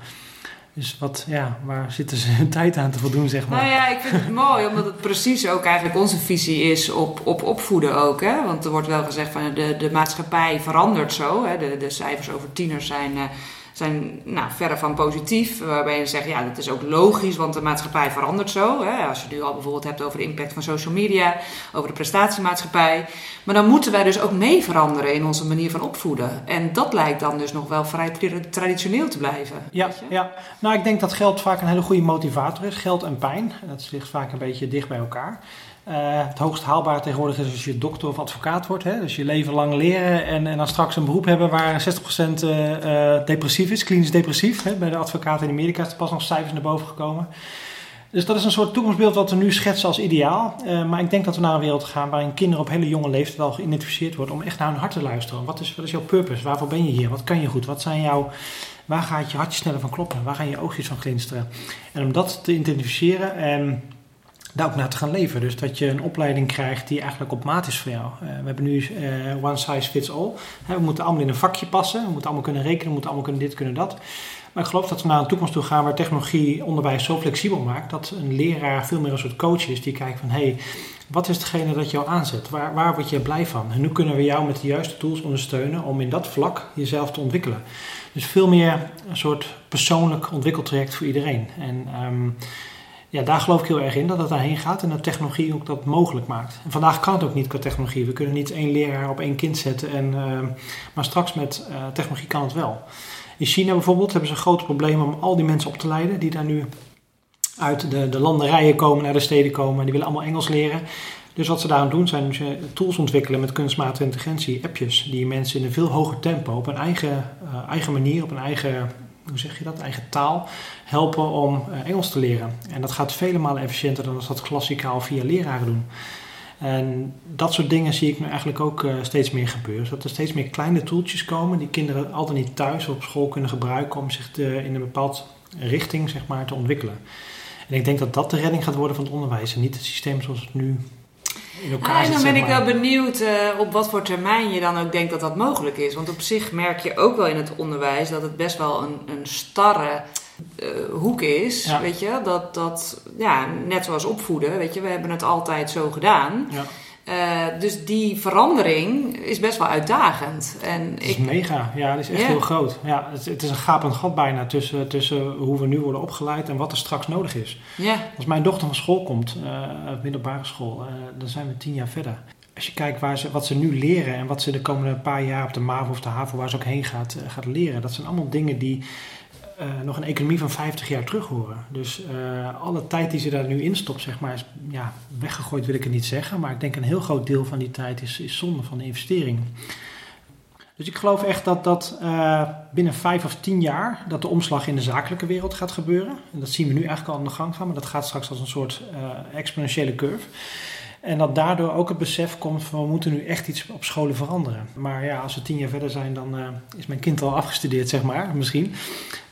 Dus wat, ja, waar zitten ze hun tijd aan te voldoen, zeg maar? Nou ja, ik vind het mooi, omdat het precies ook eigenlijk onze visie is op, op opvoeden ook. Hè? Want er wordt wel gezegd van de, de maatschappij verandert zo. Hè? De, de cijfers over tieners zijn... Uh, zijn nou, verre van positief. Waarbij je zegt, ja, dat is ook logisch, want de maatschappij verandert zo. Hè? Als je nu al bijvoorbeeld hebt over de impact van social media, over de prestatiemaatschappij. Maar dan moeten wij dus ook mee veranderen in onze manier van opvoeden. En dat lijkt dan dus nog wel vrij traditioneel te blijven. Ja, ja. nou ik denk dat geld vaak een hele goede motivator is. Geld en pijn, dat ligt vaak een beetje dicht bij elkaar. Uh, het hoogst haalbaar tegenwoordig is als je dokter of advocaat wordt. Hè? Dus je leven lang leren en, en dan straks een beroep hebben waar 60% uh, uh, depressief is, klinisch depressief. Hè? Bij de advocaten in Amerika is er pas nog cijfers naar boven gekomen. Dus dat is een soort toekomstbeeld wat we nu schetsen als ideaal. Maar ik denk dat we naar een wereld gaan waarin kinderen op hele jonge leeftijd al geïdentificeerd worden om echt naar hun hart te luisteren. Wat is, is jouw purpose? Waarvoor ben je hier? Wat kan je goed? Wat zijn jouw, waar gaat je hartje sneller van kloppen? Waar gaan je oogjes van glinsteren? En om dat te identificeren en daar ook naar te gaan leven. Dus dat je een opleiding krijgt die eigenlijk op maat is voor jou. Uh, we hebben nu uh, one size fits all. we moeten allemaal in een vakje passen. We moeten allemaal kunnen rekenen, we moeten allemaal kunnen dit, kunnen dat. Maar ik geloof dat we naar een toekomst toe gaan waar technologie onderwijs zo flexibel maakt dat een leraar veel meer een soort coach is die kijkt van hé, hey, wat is hetgene dat jou aanzet? Waar, waar word je blij van? En hoe kunnen we jou met de juiste tools ondersteunen om in dat vlak jezelf te ontwikkelen? Dus veel meer een soort persoonlijk ontwikkeltraject voor iedereen. En um, ja, daar geloof ik heel erg in dat het daarheen gaat en dat technologie ook dat mogelijk maakt. En vandaag kan het ook niet qua technologie. We kunnen niet één leraar op één kind zetten, en, uh, maar straks met uh, technologie kan het wel. In China bijvoorbeeld hebben ze een groot probleem om al die mensen op te leiden die daar nu uit de, de landerijen komen, naar de steden komen. Die willen allemaal Engels leren. Dus wat ze daarom doen zijn tools ontwikkelen met kunstmatige intelligentie, appjes, die mensen in een veel hoger tempo, op een eigen, uh, eigen manier, op een eigen hoe zeg je dat, eigen taal helpen om uh, Engels te leren. En dat gaat vele malen efficiënter dan als dat klassikaal via leraren doen. En dat soort dingen zie ik nu eigenlijk ook uh, steeds meer gebeuren. Dat er steeds meer kleine toeltjes komen die kinderen altijd niet thuis of op school kunnen gebruiken om zich in een bepaald richting zeg maar, te ontwikkelen. En ik denk dat dat de redding gaat worden van het onderwijs en niet het systeem zoals het nu in elkaar ah, En dan ben ik wel benieuwd uh, op wat voor termijn je dan ook denkt dat dat mogelijk is. Want op zich merk je ook wel in het onderwijs dat het best wel een, een starre uh, hoek is. Ja. Weet je, dat, dat, ja, net zoals opvoeden, weet je, we hebben het altijd zo gedaan. Ja. Uh, dus die verandering is best wel uitdagend. En het is ik, mega, ja, het is echt yeah. heel groot. Ja, het, het, is een gapend gat bijna tussen, tussen hoe we nu worden opgeleid en wat er straks nodig is. Yeah. Als mijn dochter van school komt, uh, middelbare school, uh, dan zijn we tien jaar verder. Als je kijkt waar ze, wat ze nu leren en wat ze de komende paar jaar op de MAVO of de HAVO, waar ze ook heen gaat, gaat leren, dat zijn allemaal dingen die uh, nog een economie van 50 jaar terug horen. Dus uh, alle tijd die ze daar nu in stopt, zeg maar, is ja, weggegooid wil ik het niet zeggen. Maar ik denk een heel groot deel van die tijd is, is zonde van de investering. Dus ik geloof echt dat dat uh, binnen vijf of tien jaar dat de omslag in de zakelijke wereld gaat gebeuren. En dat zien we nu eigenlijk al aan de gang gaan, maar dat gaat straks als een soort exponentiële curve. En dat daardoor ook het besef komt van we moeten nu echt iets op scholen veranderen. Maar ja, als we tien jaar verder zijn, dan uh, is mijn kind al afgestudeerd, zeg maar, misschien.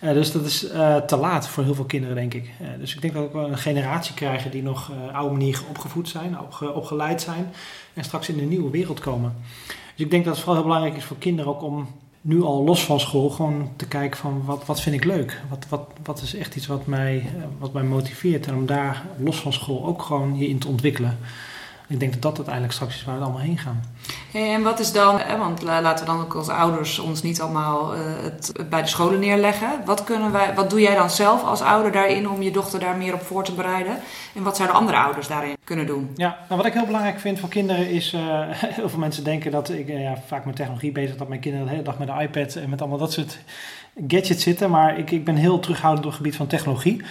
Uh, dus dat is uh, te laat voor heel veel kinderen, denk ik. dus ik denk dat we een generatie krijgen die nog oude manier opgevoed zijn, opge opgeleid zijn. En straks in een nieuwe wereld komen. Dus ik denk dat het vooral heel belangrijk is voor kinderen ook om nu al los van school gewoon te kijken van wat, wat vind ik leuk? Wat, wat, wat is echt iets wat mij, wat mij motiveert? En om daar los van school ook gewoon je in te ontwikkelen. Ik denk dat dat uiteindelijk straks is waar we allemaal heen gaan. En wat is dan, want laten we dan ook als ouders ons niet allemaal uh, het bij de scholen neerleggen. Wat, kunnen wij, wat doe jij dan zelf als ouder daarin om je dochter daar meer op voor te bereiden? En wat zouden andere ouders daarin kunnen doen? Ja, nou wat ik heel belangrijk vind voor kinderen is, uh, [LAUGHS] heel veel mensen denken dat ik uh, ja, vaak met technologie bezig dat mijn kinderen de hele dag met de iPad en met allemaal dat soort gadgets zitten. Maar ik, ik ben heel terughoudend op het gebied van technologie.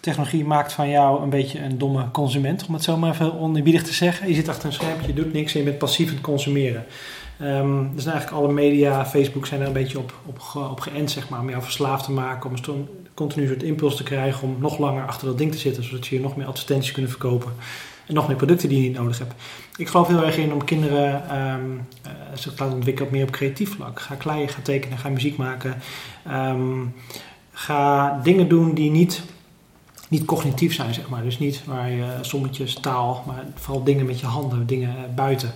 Technologie maakt van jou een beetje een domme consument, om het zo maar even te zeggen. Je zit achter een schermpje, je doet niks en je bent passief aan het consumeren. Ehm, dus eigenlijk alle media, Facebook zijn er een beetje op, op, op geënt, zeg maar, om jou verslaafd te maken, om een continu soort impuls te krijgen om nog langer achter dat ding te zitten, zodat je nog meer advertenties kunnen verkopen en nog meer producten die je niet nodig hebt. Ik geloof heel erg in om kinderen um, uh, zich te laten ontwikkelen meer op creatief vlak. Ga kleien, ga tekenen, ga muziek maken. Ehm, ga dingen doen die niet, niet cognitief zijn, zeg maar. Dus niet waar je sommetjes, taal, maar vooral dingen met je handen, dingen buiten.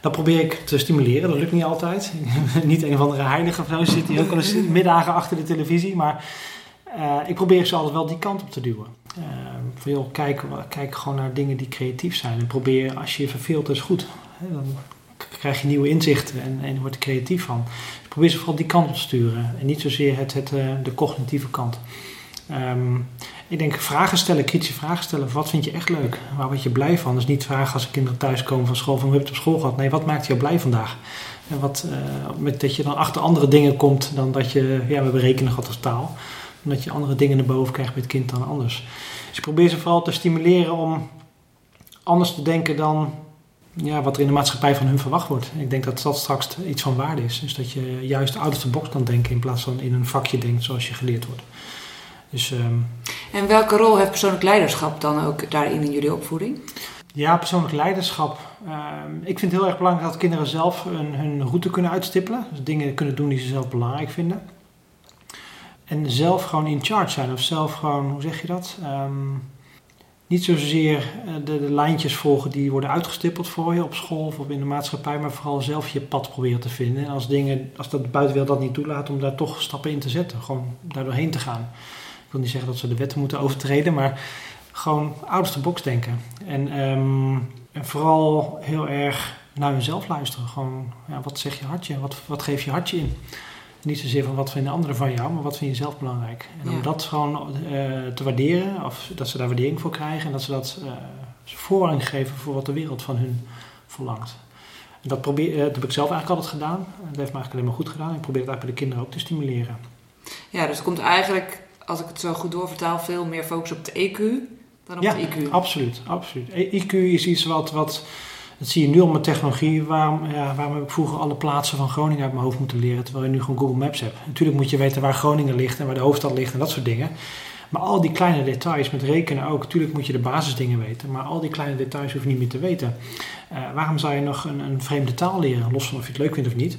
Dat probeer ik te stimuleren. Dat lukt niet altijd. [LAUGHS] niet een of andere heilige zo zit die ook al eens middagen achter de televisie. Maar uh, ik probeer ze altijd wel die kant op te duwen. Uh, veel kijk, kijk gewoon naar dingen die creatief zijn. En probeer, als je je verveelt, dat is goed. Dan krijg je nieuwe inzichten en, en word je creatief van. Dus probeer ze vooral die kant op te sturen. En niet zozeer het, het, de cognitieve kant. Um, ik denk vragen stellen, kritische vragen stellen. Wat vind je echt leuk? Waar word je blij van? Dus niet vragen als de kinderen thuiskomen van school van hoe heb je op school gehad? Nee, wat maakt je blij vandaag? En wat, met dat je dan achter andere dingen komt dan dat je, ja, we berekenen gehad als taal omdat je andere dingen naar boven krijgt bij het kind dan anders. Dus ik probeer ze vooral te stimuleren om anders te denken dan ja, wat er in de maatschappij van hun verwacht wordt. Ik denk dat dat straks iets van waarde is. Dus dat je juist out of the box kan denken in plaats van in een vakje denkt zoals je geleerd wordt. Dus, um, en welke rol heeft persoonlijk leiderschap dan ook daarin in jullie opvoeding? Ja, persoonlijk leiderschap. Uh, ik vind het heel erg belangrijk dat kinderen zelf hun, hun route kunnen uitstippelen. Dus dingen kunnen doen die ze zelf belangrijk vinden. En zelf gewoon in charge zijn. Of zelf gewoon, hoe zeg je dat? Um, niet zozeer eh, de, de, lijntjes volgen die worden uitgestippeld voor je op school of in de maatschappij, maar vooral zelf je pad proberen te vinden. En als dingen, als dat buitenwereld dat niet toelaat, om daar toch stappen in te zetten. Gewoon daar doorheen te gaan. Ik wil niet zeggen dat ze de wetten moeten overtreden, maar gewoon out of the box denken. En, um, en vooral heel erg naar hunzelf luisteren. Gewoon, ja, wat zeg je hartje? Wat, wat geef je hartje in? Niet zozeer van wat vinden anderen van jou, maar wat vind je zelf belangrijk. En om dat gewoon uh, te waarderen, of dat ze daar waardering voor krijgen en dat ze dat uh, voorrang geven voor wat de wereld van hun verlangt. En dat, probeer, uh, dat heb ik zelf eigenlijk altijd gedaan. Dat heeft me eigenlijk alleen maar goed gedaan. Ik probeer het eigenlijk bij de kinderen ook te stimuleren. Ja, dus het komt eigenlijk, als ik het zo goed doorvertaal, veel meer focus op de EQ dan op ja, de IQ. absoluut. absoluut. IQ is iets wat... wat dat zie je nu al met technologie. Waarom, ja, waarom heb ik vroeger alle plaatsen van Groningen uit mijn hoofd moeten leren, terwijl je nu gewoon Google Maps hebt? Natuurlijk moet je weten waar Groningen ligt en waar de hoofdstad ligt en dat soort dingen. Maar al die kleine details, met rekenen ook, natuurlijk moet je de basisdingen weten, maar al die kleine details hoef je niet meer te weten. Uh, waarom zou je nog een, een, vreemde taal leren, los van of je het leuk vindt of niet?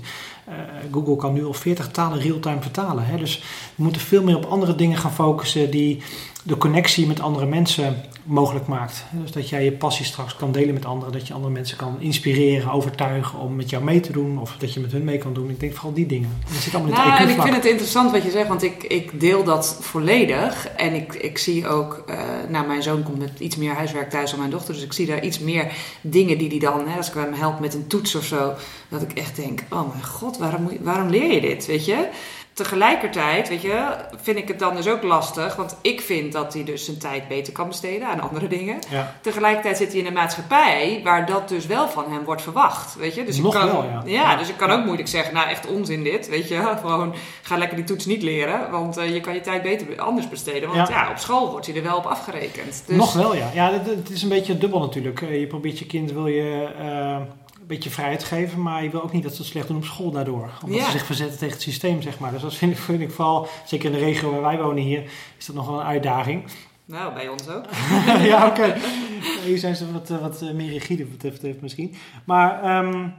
Uh, Google kan nu al 40 talen real-time vertalen. Hè? Dus we moeten veel meer op andere dingen gaan focussen die de connectie met andere mensen mogelijk maakt. Dus dat jij je passie straks kan delen met anderen, dat je andere mensen kan inspireren, overtuigen om met jou mee te doen of dat je met hun mee kan doen. Ik denk vooral die dingen. Dat zit allemaal nou, in het en ik vind het interessant wat je zegt, want ik, ik deel dat volledig en ik, ik zie ook, uh, nou mijn zoon komt met iets meer huiswerk thuis dan mijn dochter, dus ik zie daar iets meer dingen die hij dan, hè, als ik hem help met een toets of zo, dat ik echt denk, oh mijn god, waarom, waarom leer je dit, weet je? Tegelijkertijd, weet je, vind ik het dan dus ook lastig. Want ik vind dat hij dus zijn tijd beter kan besteden aan andere dingen. Ja. Tegelijkertijd zit hij in een maatschappij waar dat dus wel van hem wordt verwacht. Weet je? Dus Nog ik kan, wel, ja. ja. dus ik kan ook moeilijk zeggen, nou echt onzin dit. Weet je, [LAUGHS] gewoon ga lekker die toets niet leren. Want uh, je kan je tijd beter anders besteden. Want ja. op school wordt hij er wel op afgerekend. Dus... Nog wel, ja. Ja, het, is een beetje dubbel natuurlijk. Uh, je probeert je kind, wil je... Uh, een beetje vrijheid geven, maar je wil ook niet dat ze het slecht doen op school daardoor. Omdat ja. ze zich verzetten tegen het systeem, zeg maar. Dus dat vind ik, vind ik vooral, zeker in de regio waar wij wonen hier, is dat nog wel een uitdaging. [LAUGHS] Nou, bij ons ook. [LAUGHS] ja, oké. Okay. Hier zijn ze wat, wat meer rigide wat betreft misschien. Maar um,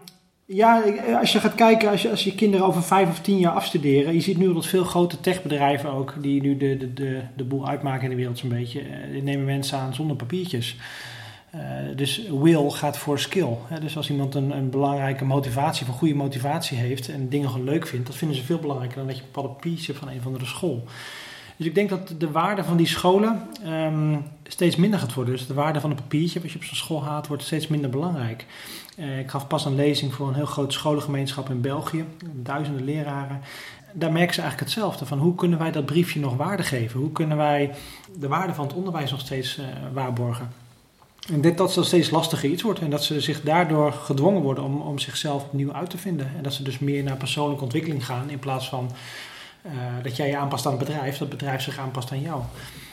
ja, als je gaat kijken, als je, als je kinderen over vijf of tien jaar afstuderen, je ziet nu dat veel grote techbedrijven ook, die nu de, de, de, de boel uitmaken in de wereld zo'n beetje, die nemen mensen aan zonder papiertjes. Uh, dus will gaat voor skill. Hè? Dus als iemand een, een belangrijke motivatie, een goede motivatie heeft en dingen gewoon leuk vindt, dat vinden ze veel belangrijker dan dat je een papiertje van een of andere school. Dus ik denk dat de waarde van die scholen um, steeds minder gaat worden. Dus de waarde van een papiertje wat je op zo'n school haalt, wordt steeds minder belangrijk. Uh, ik gaf pas een lezing voor een heel grote scholengemeenschap in België, duizenden leraren. Daar merken ze eigenlijk hetzelfde van hoe kunnen wij dat briefje nog waarde geven? Hoe kunnen wij de waarde van het onderwijs nog steeds uh, waarborgen? En dit, dat dat steeds lastiger iets wordt en dat ze zich daardoor gedwongen worden om, om zichzelf opnieuw uit te vinden. En dat ze dus meer naar persoonlijke ontwikkeling gaan in plaats van uh, dat jij je aanpast aan het bedrijf, dat het bedrijf zich aanpast aan jou.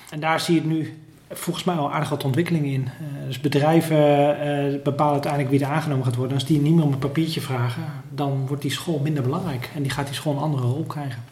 En daar zie je het nu volgens mij al aardig wat ontwikkeling in. Uh, dus bedrijven uh, bepalen uiteindelijk wie er aangenomen gaat worden. Als die niet meer om een papiertje vragen, dan wordt die school minder belangrijk. En die gaat die school een andere rol krijgen.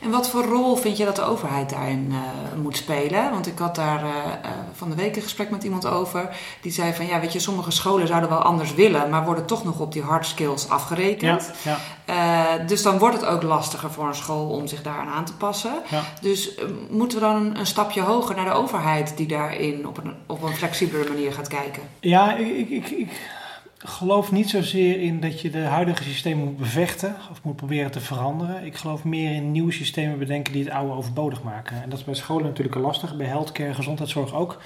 En wat voor rol vind je dat de overheid daarin uh, moet spelen? Want ik had daar uh, uh, van de week een gesprek met iemand over. Die zei van ja, weet je, sommige scholen zouden wel anders willen, maar worden toch nog op die hard skills afgerekend. Ja, ja. dus dan wordt het ook lastiger voor een school om zich daaraan aan te passen. Ja. Dus moeten we dan een, een, stapje hoger naar de overheid die daarin op een, op een flexibele manier gaat kijken? Ja, ik, ik, ik geloof niet zozeer in dat je de huidige systemen moet bevechten of moet proberen te veranderen. Ik geloof meer in nieuwe systemen bedenken die het oude overbodig maken. En dat is bij scholen natuurlijk lastig, bij healthcare, gezondheidszorg ook.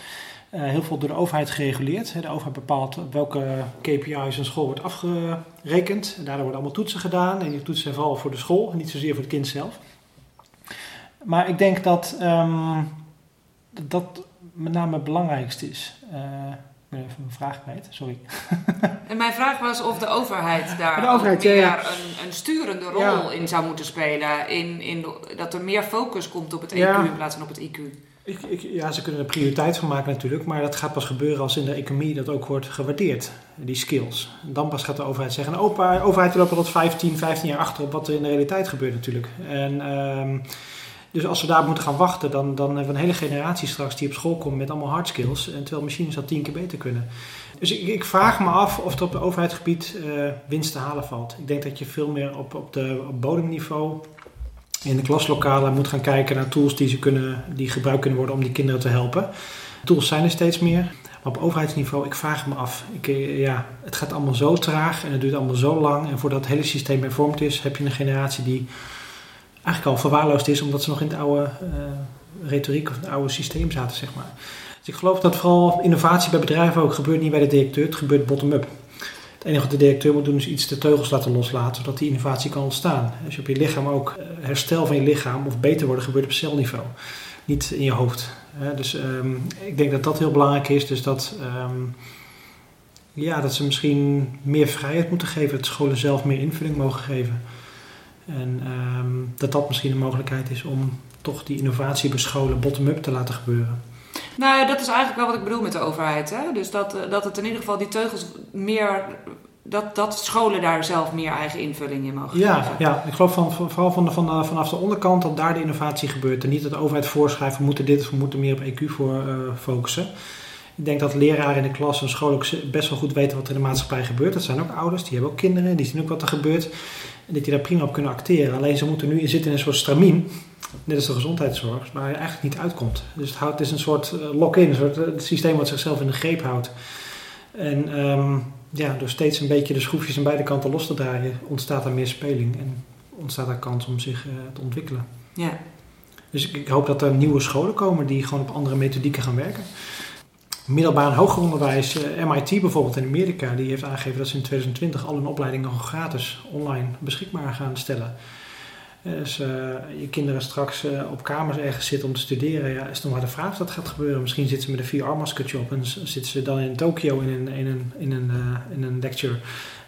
Uh, heel veel door de overheid gereguleerd. De overheid bepaalt welke KPI's een school wordt afgerekend. En daardoor worden allemaal toetsen gedaan. En die toetsen zijn vooral voor de school en niet zozeer voor het kind zelf. Maar ik denk dat um, dat met name het belangrijkste is. Uh, ben even mijn vraag kwijt, sorry. [LAUGHS] En mijn vraag was of de overheid daar de overheid, meer ja, Een, een, sturende rol in zou moeten spelen. In, in dat er meer focus komt op het EQ in plaats van op het IQ. Ik, ik, ja, ze kunnen er prioriteit van maken natuurlijk, maar dat gaat pas gebeuren als in de economie dat ook wordt gewaardeerd, die skills. dan pas gaat de overheid zeggen, de overheid loopt al tot 15, 15 jaar achter op wat er in de realiteit gebeurt natuurlijk. En... Um, dus als we daar moeten gaan wachten, dan, dan hebben we een hele generatie straks die op school komt met allemaal hard skills. En terwijl machines dat tien keer beter kunnen. Dus ik, ik vraag me af of er op het overheidsgebied uh, winst te halen valt. Ik denk dat je veel meer op, op, de, op bodemniveau in de klaslokalen moet gaan kijken naar tools die, ze kunnen, die gebruikt kunnen worden om die kinderen te helpen. Tools zijn er steeds meer. Maar op overheidsniveau, ik vraag me af. Ik, eh, ja, het gaat allemaal zo traag en het duurt allemaal zo lang. En voordat het hele systeem hervormd is, heb je een generatie die eigenlijk al verwaarloosd is omdat ze nog in het oude uh, retoriek of het oude systeem zaten, zeg maar. Dus ik geloof dat vooral innovatie bij bedrijven ook gebeurt niet bij de directeur, het gebeurt bottom-up. Het enige wat de directeur moet doen is iets de teugels laten loslaten, zodat die innovatie kan ontstaan. Als je op je lichaam ook eh, herstel van je lichaam of beter worden gebeurt op celniveau, niet in je hoofd. Dus um, ik denk dat dat heel belangrijk is, dus dat, um, ja, dat ze misschien meer vrijheid moeten geven, dat scholen zelf meer invulling mogen geven. En um, dat dat misschien een mogelijkheid is om toch die innovatie bij scholen bottom-up te laten gebeuren. Nou ja, dat is eigenlijk wel wat ik bedoel met de overheid. Hè? Dus dat, eh, dat het in ieder geval die teugels meer. Dat, dat scholen daar zelf meer eigen invulling in mogen ja, geven. Ja, ik geloof van, vooral van de, van de, vanaf de onderkant dat daar de innovatie gebeurt. En niet dat de overheid voorschrijft, we moeten dit of we moeten meer op EQ voor uh, focussen. Ik denk dat leraren in de klas en school ook best wel goed weten wat er in de maatschappij gebeurt. Dat zijn ook ouders, die hebben ook kinderen, die zien ook wat er gebeurt. En dat die daar prima op kunnen acteren. Alleen ze moeten nu zitten in een soort stramien, net als de gezondheidszorg, waar je eigenlijk niet uitkomt. Dus het, houdt, het is een soort uh, lock-in, een soort uh, systeem wat zichzelf in de greep houdt. En um, ja, door steeds een beetje de schroefjes aan beide kanten los te draaien, ontstaat er meer speling en ontstaat er kans om zich uh, te ontwikkelen. Ja. Dus ik, ik, hoop dat er nieuwe scholen komen die gewoon op andere methodieken gaan werken middelbaar en hoger onderwijs, uh, MIT bijvoorbeeld in Amerika, die heeft aangegeven dat ze in 2020 al hun opleidingen gratis online beschikbaar gaan stellen. Dus je kinderen straks op kamers ergens zitten om te studeren, ja, is dan maar de vraag of dat gaat gebeuren. Misschien zitten ze met een VR-maskertje op en zitten ze dan in Tokio in een, in een, in een, in een lecture.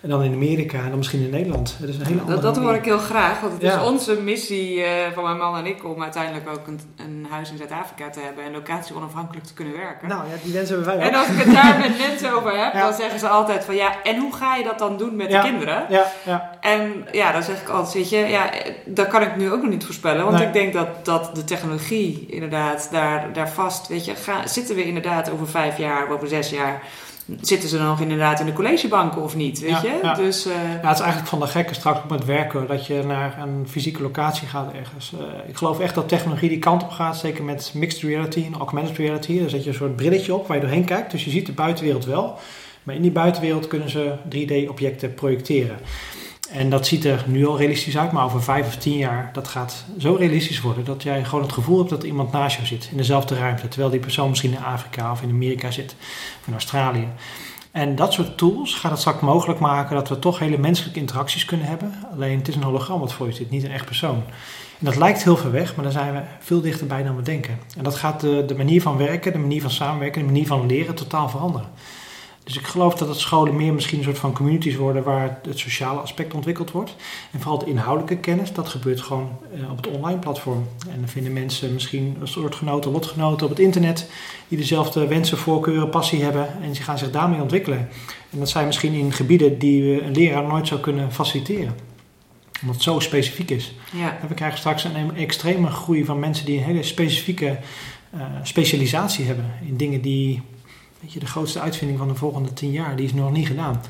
En dan in Amerika en dan misschien in Nederland. Dat, is een hele andere dat, dat hoor ik heel graag, want het is onze missie uh, van mijn man en ik om uiteindelijk ook een, een huis in Zuid-Afrika te hebben en locatie onafhankelijk te kunnen werken. Nou ja, die wensen hebben wij ook. En als ik het daar met [LAUGHS] mensen over heb, dan zeggen ze altijd van ja, en hoe ga je dat dan doen met de kinderen? Ja, ja. En ja, dan zeg ik altijd, weet je, ja, dat kan ik nu ook nog niet voorspellen, want ik denk dat, dat de technologie inderdaad daar, daar vast, weet je, ga, zitten we inderdaad over vijf jaar, over zes jaar zitten ze dan nog inderdaad in de collegebanken of niet, weet je? Ja. Dus, uh... ja, het is eigenlijk van de gekke straks op het werken dat je naar een fysieke locatie gaat ergens. Uh, ik geloof echt dat technologie die kant op gaat, zeker met mixed reality en augmented reality. Dan zet je een soort brilletje op waar je doorheen kijkt, dus je ziet de buitenwereld wel. Maar in die buitenwereld kunnen ze 3D-objecten projecteren. En dat ziet er nu al realistisch uit, maar over vijf of tien jaar, dat gaat zo realistisch worden dat jij gewoon het gevoel hebt dat iemand naast jou zit in dezelfde ruimte, terwijl die persoon misschien in Afrika of in Amerika zit, of in Australië. En dat soort tools gaat het straks mogelijk maken dat we toch hele menselijke interacties kunnen hebben. Alleen het is een hologram wat voor je zit, niet een echt persoon. En dat lijkt heel ver weg, maar dan zijn we veel dichterbij dan we denken. En dat gaat de manier van werken, de manier van samenwerken, de manier van leren totaal veranderen. Dus ik geloof dat het scholen meer misschien een soort van communities worden waar het sociale aspect ontwikkeld wordt. En vooral de inhoudelijke kennis, dat gebeurt gewoon eh, op het online platform. En dan vinden mensen misschien een soort genoten, lotgenoten op het internet die dezelfde wensen, voorkeuren, passie hebben en ze gaan zich daarmee ontwikkelen. En dat zijn misschien in gebieden die een leraar nooit zou kunnen faciliteren omdat het zo specifiek is. Ja. En we krijgen straks een extreme groei van mensen die een hele specifieke uh, specialisatie hebben in dingen die Weet je, de grootste uitvinding van de volgende tien jaar, die is nog niet gedaan.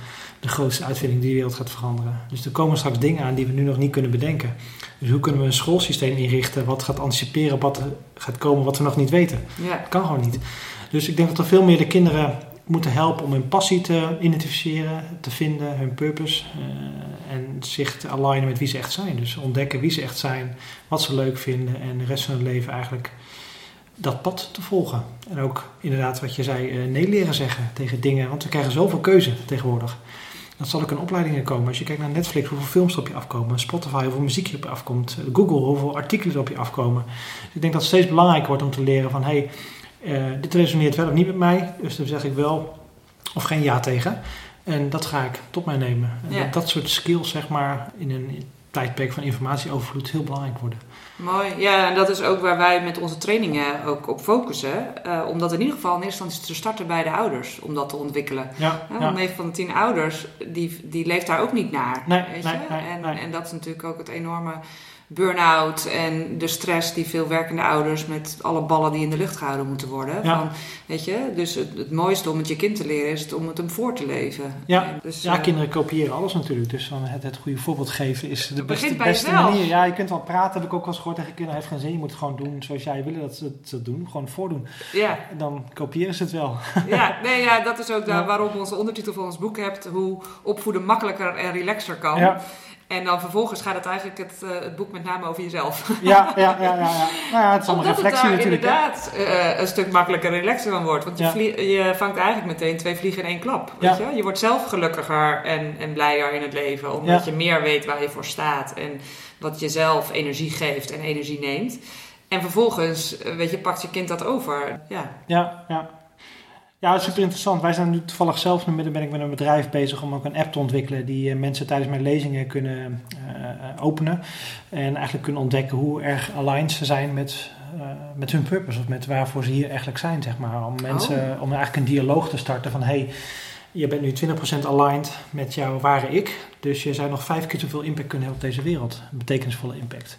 De grootste uitvinding die de wereld gaat veranderen. Dus er komen straks dingen aan die we nu nog niet kunnen bedenken. Dus hoe kunnen we een schoolsysteem inrichten wat gaat anticiperen op wat er gaat komen wat we nog niet weten? Ja. Dat kan gewoon niet. Dus ik denk dat er veel meer de kinderen moeten helpen om hun passie te identificeren, te vinden, hun purpose. Uh, en zich te alignen met wie ze echt zijn. Dus ontdekken wie ze echt zijn, wat ze leuk vinden en de rest van hun leven eigenlijk dat pad te volgen. En ook inderdaad wat je zei, uh, nee leren zeggen tegen dingen. Want we krijgen zoveel keuze tegenwoordig. Dat zal ook in opleidingen komen. Als je kijkt naar Netflix, hoeveel films er op je afkomen. Spotify, hoeveel muziek er op je afkomt. Google, hoeveel artikelen er op je afkomen. Dus ik denk dat het steeds belangrijker wordt om te leren van... hé, hey, uh, dit resoneert wel of niet met mij. Dus dan zeg ik wel of geen ja tegen. En dat ga ik tot mij nemen. En dat, dat soort skills, zeg maar, in een tijdperk van informatieovervloed heel belangrijk worden. Mooi, ja, en dat is ook waar wij met onze trainingen ook op focussen. Uh, om dat in ieder geval in eerste instantie te starten bij de ouders, om dat te ontwikkelen. Ja, ja, Want 9 van de 10 ouders, die, die leeft daar ook niet naar. Nee, weet nee, je? nee, en, en dat is natuurlijk ook het enorme burn-out en de stress die veel werkende ouders met alle ballen die in de lucht gehouden moeten worden. Ja. Van, weet je, dus het, het mooiste om het je kind te leren is het om het hem voor te leven. Ja, dus, ja eh, kinderen kopiëren alles natuurlijk. Dus dan het, het goede voorbeeld geven is de beste, beste manier. Ja, je kunt wel praten, heb ik ook wel eens gehoord tegen kinderen. heeft geen zin, je moet het gewoon doen zoals jij wil dat ze het doen. Gewoon voordoen. ja, En dan kopiëren ze het wel. [LAUGHS] ja, nee, ja, dat is ook daar Ja. waarom onze ondertitel van ons boek hebt, hoe opvoeden makkelijker en relaxer kan. Ja, En dan vervolgens gaat het eigenlijk het, eh, het boek met name over jezelf. ja, ja, ja. ja, ja. Nou ja, het is allemaal het reflectie daar natuurlijk. inderdaad eh, een stuk makkelijker en relaxer van wordt. Want je, Ja. vangt eigenlijk meteen twee vliegen in één klap. Weet je? je wordt zelf gelukkiger en, en blijer in het leven. Omdat Ja. je meer weet waar je voor staat. En wat jezelf energie geeft en energie neemt. En vervolgens, eh, weet je, pakt je kind dat over. Ja, Ja, ja. Ja, super interessant. Wij zijn nu toevallig zelf, nu ben ik met een bedrijf bezig om ook een app te ontwikkelen die eh, mensen tijdens mijn lezingen kunnen eh, openen. En eigenlijk kunnen ontdekken hoe erg aligned ze zijn met, eh, met hun purpose of met waarvoor ze hier eigenlijk zijn, zeg maar. Om mensen, om eigenlijk een dialoog te starten van hey, je bent nu 20% aligned met jouw ware ik. Dus je zou nog vijf keer zoveel impact kunnen hebben op deze wereld. Een betekenisvolle impact.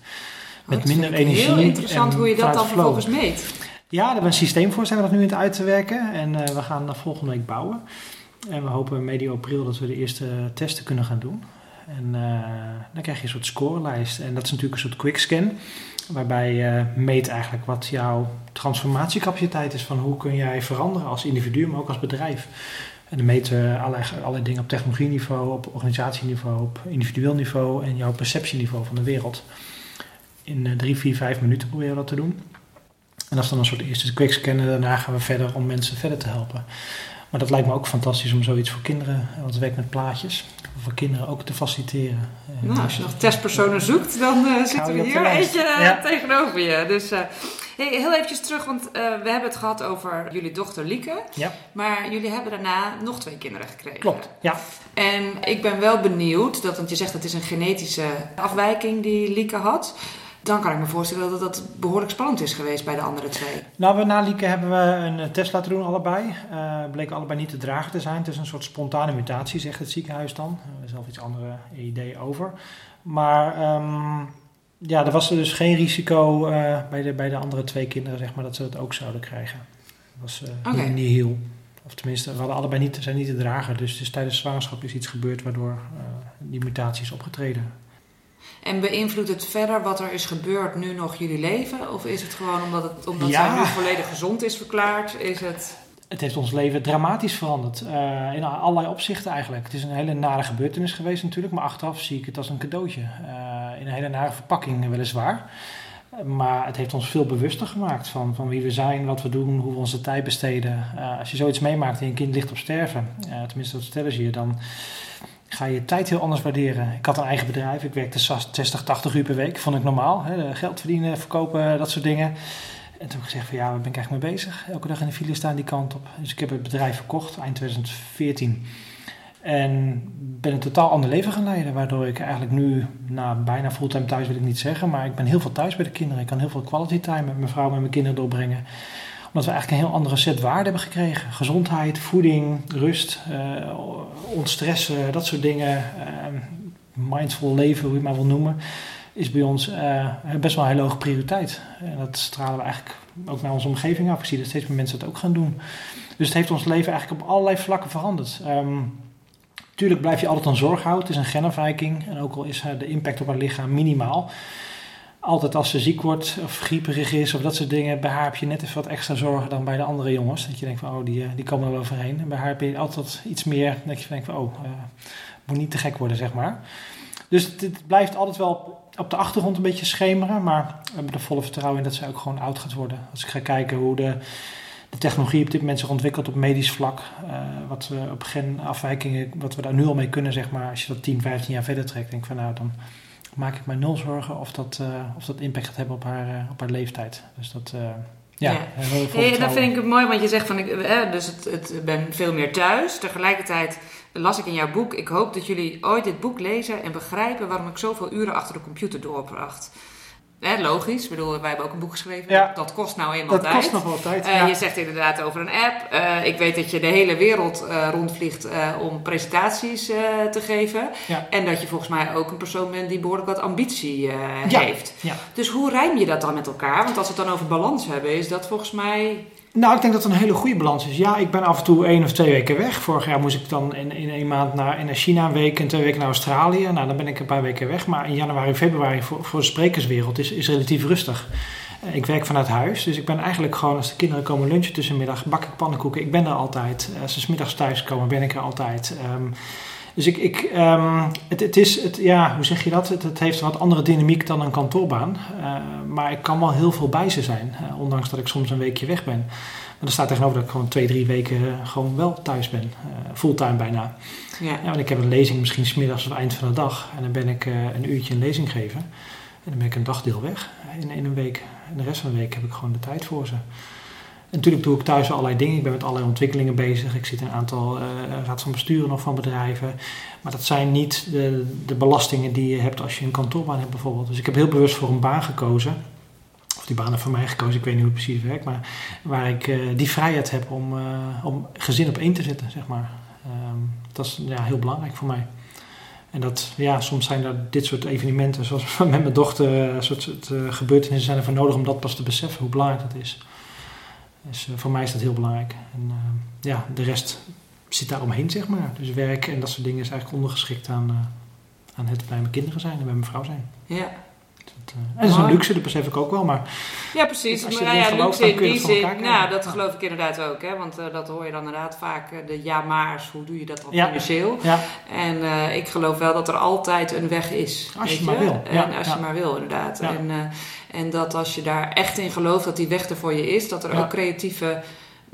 Met Dat minder energie. Heel interessant en hoe je dat dan vervolgens meet. Ja, daar hebben we een systeem voor, zijn we dat nu in het uit te werken. En eh, we gaan dat volgende week bouwen. En we hopen medio april dat we de eerste testen kunnen gaan doen. En eh, dan krijg je een soort scorelijst. En dat is natuurlijk een soort quickscan. Waarbij je meet eigenlijk wat jouw transformatiecapaciteit is. Van hoe kun jij veranderen als individu, maar ook als bedrijf. En dan meten we allerlei, allerlei dingen op technologieniveau, op organisatieniveau, op individueel niveau en jouw perceptieniveau van de wereld. In eh, drie, vier, vijf minuten proberen we dat te doen. En dat is dan een soort eerste quickscan en daarna gaan we verder om mensen verder te helpen. Maar dat lijkt me ook fantastisch om zoiets voor kinderen, want het werkt met plaatjes, voor kinderen ook te faciliteren. En Nou, als je nog testpersonen zoekt, dan eh, zitten we hier eentje eh, Ja. tegenover je. Dus eh, hey, heel eventjes terug, want eh, we hebben het gehad over jullie dochter Lieke. Ja. Maar jullie hebben daarna nog twee kinderen gekregen. Klopt, ja. En ik ben wel benieuwd, dat, want je zegt dat het is een genetische afwijking die Lieke had. Dan kan ik me voorstellen dat dat behoorlijk spannend is geweest bij de andere twee. Nou, bij Nalieke hebben we een eh, test laten doen, allebei. Eh bleken allebei niet te dragen te zijn. Het is een soort spontane mutatie, zegt het ziekenhuis dan. Daar hebben we zelf iets andere ideeën over. Maar ehm, ja, er was dus geen risico eh, bij, de, bij de andere twee kinderen, zeg maar, dat ze het ook zouden krijgen. Dat was eh Oké. niet heel. Of tenminste, we hadden allebei niet, zijn niet te dragen. Dus, dus tijdens zwangerschap is iets gebeurd waardoor die mutatie is opgetreden. En beïnvloedt het verder wat er is gebeurd nu nog jullie leven? Of is het gewoon omdat, het, omdat Ja. zij nu volledig gezond is verklaard? Is het... Het heeft ons leven dramatisch veranderd. eh, in allerlei opzichten eigenlijk. Het is een hele nare gebeurtenis geweest natuurlijk. Maar achteraf zie ik het als een cadeautje. Eh, in een hele nare verpakking weliswaar. Maar het heeft ons veel bewuster gemaakt van, van wie we zijn, wat we doen, hoe we onze tijd besteden. Eh, als je zoiets meemaakt en je kind ligt op sterven, tenminste dat stellen ze je, dan ga je tijd heel anders waarderen. Ik had een eigen bedrijf, ik werkte 60, 80 uur per week, vond ik normaal. Hè, geld verdienen, verkopen, dat soort dingen. En toen heb ik gezegd van ja, waar ben ik eigenlijk mee bezig? Elke dag in de file staan die kant op. Dus ik heb het bedrijf verkocht eind 2014. En ben een totaal ander leven gaan leiden. Waardoor ik eigenlijk nu, nou, bijna fulltime thuis wil ik niet zeggen. Maar ik ben heel veel thuis bij de kinderen. Ik kan heel veel quality time met mijn vrouw en mijn kinderen doorbrengen. Omdat we eigenlijk een heel andere set waarden hebben gekregen. Gezondheid, voeding, rust, uh, ontstressen, dat soort dingen. Uh, mindful leven, hoe je het maar wil noemen. Is bij ons uh, best wel een hele hoge prioriteit. En dat stralen we eigenlijk ook naar onze omgeving af. Ik zie dat steeds meer mensen het ook gaan doen. Dus het heeft ons leven eigenlijk op allerlei vlakken veranderd. Um, Tuurlijk blijf je altijd een zorg houden. Het is een genafwijking. En ook al is de impact op haar lichaam minimaal. Altijd als ze ziek wordt of grieperig is of dat soort dingen, bij haar heb je net even wat extra zorgen dan bij de andere jongens. Dat je denkt van, oh, die, die komen er wel overheen. En bij haar heb je altijd iets meer, dat je denkt van, oh, uh, moet niet te gek worden, zeg maar. Dus het, blijft altijd wel op de achtergrond een beetje schemeren. Maar we hebben er volle vertrouwen in dat zij ook gewoon oud gaat worden. Als ik ga kijken hoe de de technologie op dit moment zich ontwikkelt op medisch vlak. Uh, wat we op genafwijkingen, wat we daar nu al mee kunnen, zeg maar, als je dat 10, 15 jaar verder trekt, denk ik van nou, dan maak ik mij nul zorgen of dat, uh, of dat impact gaat hebben op haar, uh, op haar leeftijd. Dus dat. Ja, ja. Hey, dat vind ik mooi, want je zegt van ik eh, dus het, het, ben veel meer thuis. Tegelijkertijd las ik in jouw boek. Ik hoop dat jullie ooit dit boek lezen en begrijpen waarom ik zoveel uren achter de computer doorbracht logisch. Ik bedoel, wij hebben ook een boek geschreven. Dat kost nou eenmaal dat tijd. Dat kost nog wel tijd. Uh, Je zegt inderdaad over een app. Uh, ik weet dat je de hele wereld uh, rondvliegt om presentaties te geven. En dat je volgens mij ook een persoon bent die behoorlijk wat ambitie heeft. Dus hoe rijm je dat dan met elkaar? Want als we het dan over balans hebben, is dat volgens mij nou, ik denk dat het een hele goede balans is. Ja, ik ben af en toe één of twee weken weg. Vorig jaar moest ik dan in, in één maand naar, in China een week en twee weken naar Australië. Nou, dan ben ik een paar weken weg. Maar in januari, februari voor, voor de sprekerswereld is, is relatief rustig. Eh, ik werk vanuit huis, dus ik ben eigenlijk gewoon als de kinderen komen lunchen tussenmiddag, bak ik pannenkoeken. Ik ben er altijd. Als ze smiddags thuis komen, ben ik er altijd. Um, dus ik, ik, um, het, het, is, het, ja, hoe zeg je dat? Het, het, heeft een wat andere dynamiek dan een kantoorbaan. Uh, maar ik kan wel heel veel bij ze zijn, uh, ondanks dat ik soms een weekje weg ben. Maar er staat tegenover dat ik gewoon twee, drie weken gewoon wel thuis ben. Uh, fulltime bijna. Ja. ja. want ik heb een lezing misschien smiddags of eind van de dag. En dan ben ik een uurtje een lezing geven. En dan ben ik een dagdeel weg in, in een week. En de rest van de week heb ik gewoon de tijd voor ze. Natuurlijk doe ik thuis allerlei dingen. Ik ben met allerlei ontwikkelingen bezig. Ik zit in een aantal uh, raad van besturen nog van bedrijven. Maar dat zijn niet de, de belastingen die je hebt als je een kantoorbaan hebt bijvoorbeeld. Dus ik heb heel bewust voor een baan gekozen. Of die heeft voor mij gekozen, ik weet niet hoe het precies werkt. Maar waar ik uh, die vrijheid heb om, uh, om gezin op één te zetten, zeg maar. Um, dat is ja, heel belangrijk voor mij. En dat, ja, soms zijn er dit soort evenementen, zoals [LAUGHS] met mijn dochter, soort, soort gebeurtenissen zijn er voor nodig om dat pas te beseffen, hoe belangrijk dat is. Dus uh, voor mij is dat heel belangrijk. En uh, ja, de rest zit daar omheen, zeg maar. Dus werk en dat soort dingen is eigenlijk ondergeschikt aan, uh, aan het bij mijn kinderen zijn en bij mijn vrouw zijn. Ja. Dat, en dat is een luxe, dat besef ik ook wel. Maar ja, precies. Als je maar ja, luxe in die zin. Nou, dat geloof ik inderdaad ook. Hè? Want uh, dat hoor je dan inderdaad vaak. uh, De ja-maars, hoe doe je dat dan Ja. financieel? Ja, En ik geloof wel dat er altijd een weg is. Als je maar wil. En Ja, als ja. je maar wil, inderdaad. Ja. En, en dat als je daar echt in gelooft dat die weg er voor je is, dat er Ja. ook creatieve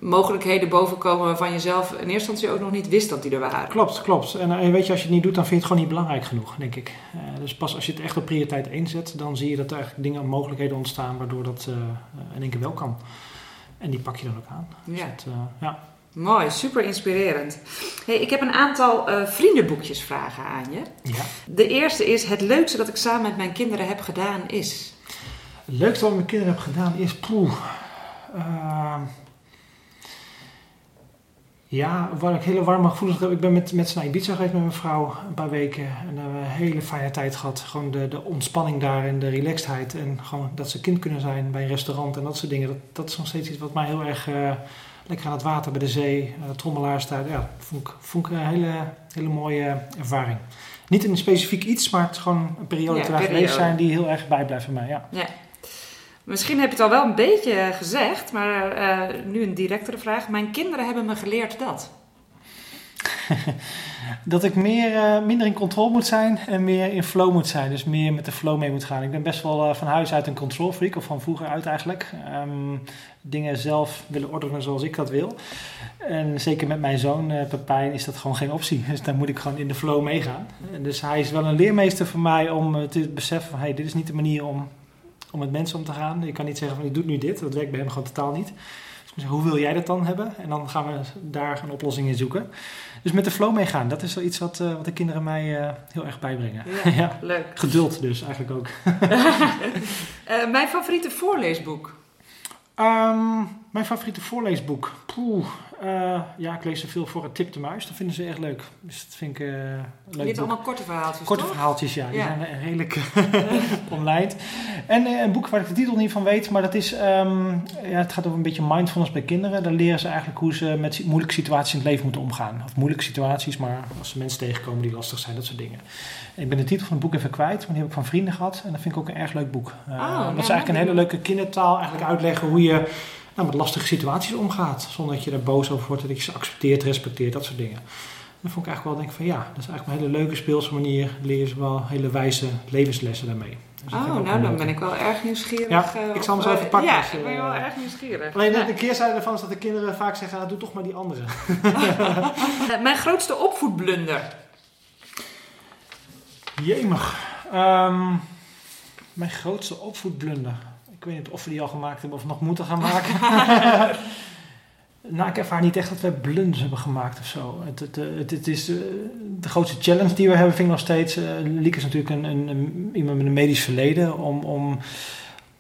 mogelijkheden bovenkomen waarvan je zelf in eerste instantie ook nog niet wist dat die er waren. klopt, klopt. En eh, weet je, als je het niet doet, dan vind je het gewoon niet belangrijk genoeg, denk ik. Eh, dus pas als je het echt op prioriteit 1 zet, dan zie je dat er eigenlijk dingen, mogelijkheden ontstaan, waardoor dat eh, in één keer wel kan. En die pak je dan ook aan. Dus Ja. dat, ja. Mooi, super inspirerend. Hey, ik heb een aantal uh, vriendenboekjes vragen aan je. ja. De eerste is: Het leukste dat ik samen met mijn kinderen heb gedaan is. Het leukste wat ik met mijn kinderen heb gedaan is, poeh, uh, ja, waar ik hele warme gevoelens heb. Ik ben met, met z'n naar Ibiza geweest met mijn vrouw een paar weken. En daar hebben we een hele fijne tijd gehad. Gewoon de, de ontspanning daar en de relaxedheid. En gewoon dat ze kind kunnen zijn bij een restaurant en dat soort dingen. Dat, dat is nog steeds iets wat mij heel erg... Uh, lekker aan het water bij de zee, uh, trommelaars daar. Ja, vond ik, vond ik een hele, hele mooie ervaring. Niet een specifiek iets, maar het is gewoon een periode Ja, geweest zijn die heel erg bijblijft voor mij. Ja. Ja. Misschien heb je het al wel een beetje gezegd, maar uh, nu een directere vraag. Mijn kinderen hebben me geleerd dat. [LAUGHS] dat ik meer, uh, minder in controle moet zijn en meer in flow moet zijn. Dus meer met de flow mee moet gaan. Ik ben best wel uh, van huis uit een control freak, of van vroeger uit eigenlijk. Um, dingen zelf willen ordenen zoals ik dat wil. En zeker met mijn zoon uh, Pepijn is dat gewoon geen optie. Dus dan moet ik gewoon in de flow meegaan. Dus hij is wel een leermeester voor mij om te beseffen van... hey, dit is niet de manier om om met mensen om te gaan. Je kan niet zeggen van ik doe nu dit, dat werkt bij hem gewoon totaal niet. Dus hoe wil jij dat dan hebben? En dan gaan we daar een oplossing in zoeken. Dus met de flow meegaan, dat is wel iets wat, uh, wat de kinderen mij uh, heel erg bijbrengen. Ja, [LAUGHS] ja, leuk. Geduld dus eigenlijk ook. uh, [LAUGHS] [LAUGHS] mijn favoriete voorleesboek? Um, mijn favoriete voorleesboek? Poeh, uh, ja, ik lees er veel voor het Tip de Muis. Dat vinden ze echt leuk. Dus dat vind ik uh, leuk. Je hebt allemaal korte verhaaltjes, Korte toch? verhaaltjes, ja. Die ja. zijn redelijk [LAUGHS] online. En uh, een boek waar ik de titel niet van weet, maar dat is... Um, ja, het gaat over een beetje mindfulness bij kinderen. Daar leren ze eigenlijk hoe ze met moeilijke situaties in het leven moeten omgaan. Of moeilijke situaties, maar als ze mensen tegenkomen die lastig zijn, dat soort dingen. Ik ben de titel van het boek even kwijt, maar die heb ik van vrienden gehad. En dat vind ik ook een erg leuk boek. Oh, dat is eigenlijk een hele leuke kindertaal. Eigenlijk uitleggen hoe je nou, met lastige situaties omgaat. Zonder dat je er boos over wordt, dat je ze accepteert, respecteert, dat soort dingen. Dan vond ik eigenlijk wel denk van ja, dat is eigenlijk een hele leuke speelse manier. Leer je ze wel hele wijze levenslessen daarmee. Dus oh, nou dan ben ik wel erg nieuwsgierig. Ja, uh, ik zal hem zo even pakken. Ja, dus, ik ben wel erg nieuwsgierig. Alleen de, de keerzijde ervan is dat de kinderen vaak zeggen, ah, doe toch maar die andere. [LAUGHS] Mijn grootste opvoedblunder? Jemig. Um, mijn grootste opvoedblunder. Ik weet niet of we die al gemaakt hebben of nog moeten gaan maken. [LAUGHS] nou, ik ervaar niet echt dat we blunders hebben gemaakt of zo. Het, het, het, het is de, de, grootste challenge die we hebben, vind ik nog steeds. Uh, Lieke is natuurlijk een, een, een, iemand met een medisch verleden. Om, om,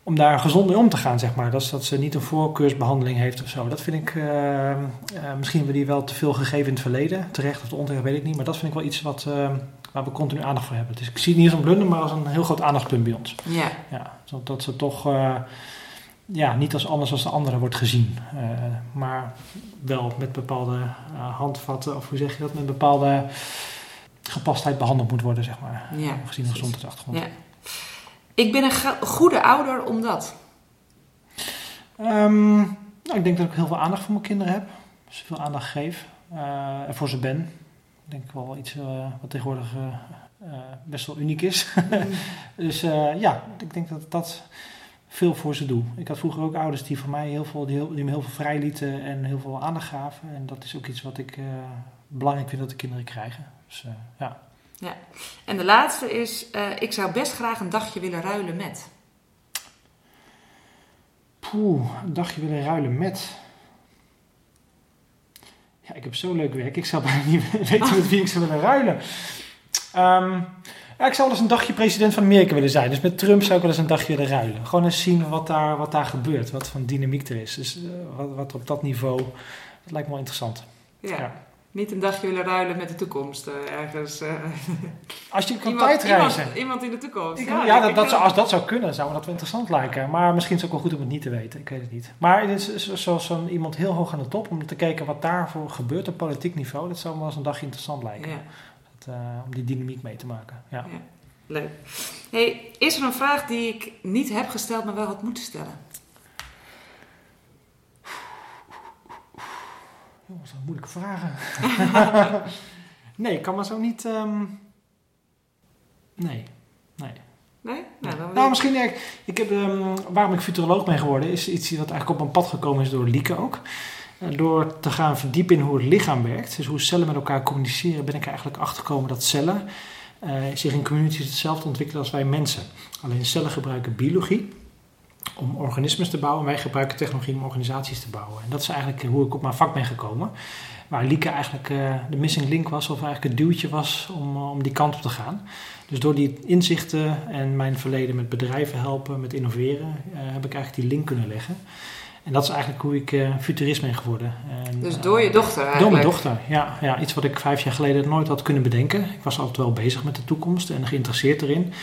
om daar gezond mee om te gaan, zeg maar. Dat, is, dat ze niet een voorkeursbehandeling heeft of zo. Dat vind ik... Uh, uh, misschien hebben we die wel te veel gegeven in het verleden. Terecht of onterecht, weet ik niet. Maar dat vind ik wel iets wat waar we continu aandacht voor hebben. Dus ik zie het niet als een blunder, maar als een heel groot aandachtspunt bij ons. Ja. ja dat ze toch uh, ja, niet als anders als de anderen wordt gezien. Uh, maar wel met bepaalde uh, handvatten, of hoe zeg je dat, met bepaalde gepastheid behandeld moet worden, zeg maar. Ja, gezien de gezondheidsachtergrond. Ja. Ik ben een goede ouder omdat? Um, nou, ik denk dat ik heel veel aandacht voor mijn kinderen heb. Dus veel aandacht geef. en voor ze ben denk ik wel iets uh, wat tegenwoordig uh, uh, best wel uniek is. Mm. [LAUGHS] dus ja, ik denk dat dat veel voor ze doe. Ik had vroeger ook ouders die voor mij heel veel, die, heel, die me heel veel vrij lieten en heel veel aandacht gaven. En dat is ook iets wat ik belangrijk vind dat de kinderen krijgen. Dus ja. Ja, en de laatste is, ik zou best graag een dagje willen ruilen met. Poeh, een dagje willen ruilen met ja, ik heb zo leuk werk. Ik zou bijna niet [LAUGHS] weten met wie ik zou willen ruilen. Um, ja, ik zou wel eens een dagje president van Amerika willen zijn. Dus met Trump zou ik wel eens een dagje willen ruilen. Gewoon eens zien wat daar, wat daar gebeurt. Wat van dynamiek er is. Dus uh, wat, wat op dat niveau. Dat lijkt me wel interessant. Ja. ja. Niet een dagje willen ruilen met de toekomst uh, ergens. Uh, [LAUGHS] als je kan tijdreizen. Iemand, iemand, in de toekomst. Ik, ja, ja dat, dat zou, als dat zou kunnen, zou me dat wel interessant lijken. Maar misschien is het ook wel goed om het niet te weten. Ik weet het niet. Maar het is zoals zo'n iemand heel hoog aan de top. Om te kijken wat daarvoor gebeurt op politiek niveau. Dat zou me wel eens een dagje interessant lijken. Ja. Dat, uh, om die dynamiek mee te maken. Ja. ja. Leuk. Hey, is er een vraag die ik niet heb gesteld, maar wel had moeten stellen? Dat zijn moeilijke vragen. [LAUGHS] nee, ik kan maar zo niet. Um... Nee, nee. Nee? Nou, dan nou misschien. Ik, ik heb, um, waarom ik futuroloog ben geworden, is iets wat eigenlijk op mijn pad gekomen is door Lieke ook. Door te gaan verdiepen in hoe het lichaam werkt, dus hoe cellen met elkaar communiceren, ben ik eigenlijk achtergekomen dat cellen uh, zich in communities hetzelfde ontwikkelen als wij mensen. Alleen cellen gebruiken biologie om organismes te bouwen. Wij gebruiken technologie om organisaties te bouwen. En dat is eigenlijk hoe ik op mijn vak ben gekomen. Waar Lieke eigenlijk uh, de missing link was, of eigenlijk het duwtje was om, uh, om die kant op te gaan. Dus door die inzichten en mijn verleden met bedrijven helpen, met innoveren, uh, heb ik eigenlijk die link kunnen leggen. En dat is eigenlijk hoe ik futurist ben geworden. En, dus door je dochter eigenlijk? Door mijn dochter, ja, ja. Iets wat ik vijf jaar geleden nooit had kunnen bedenken. Ik was altijd wel bezig met de toekomst en geïnteresseerd erin.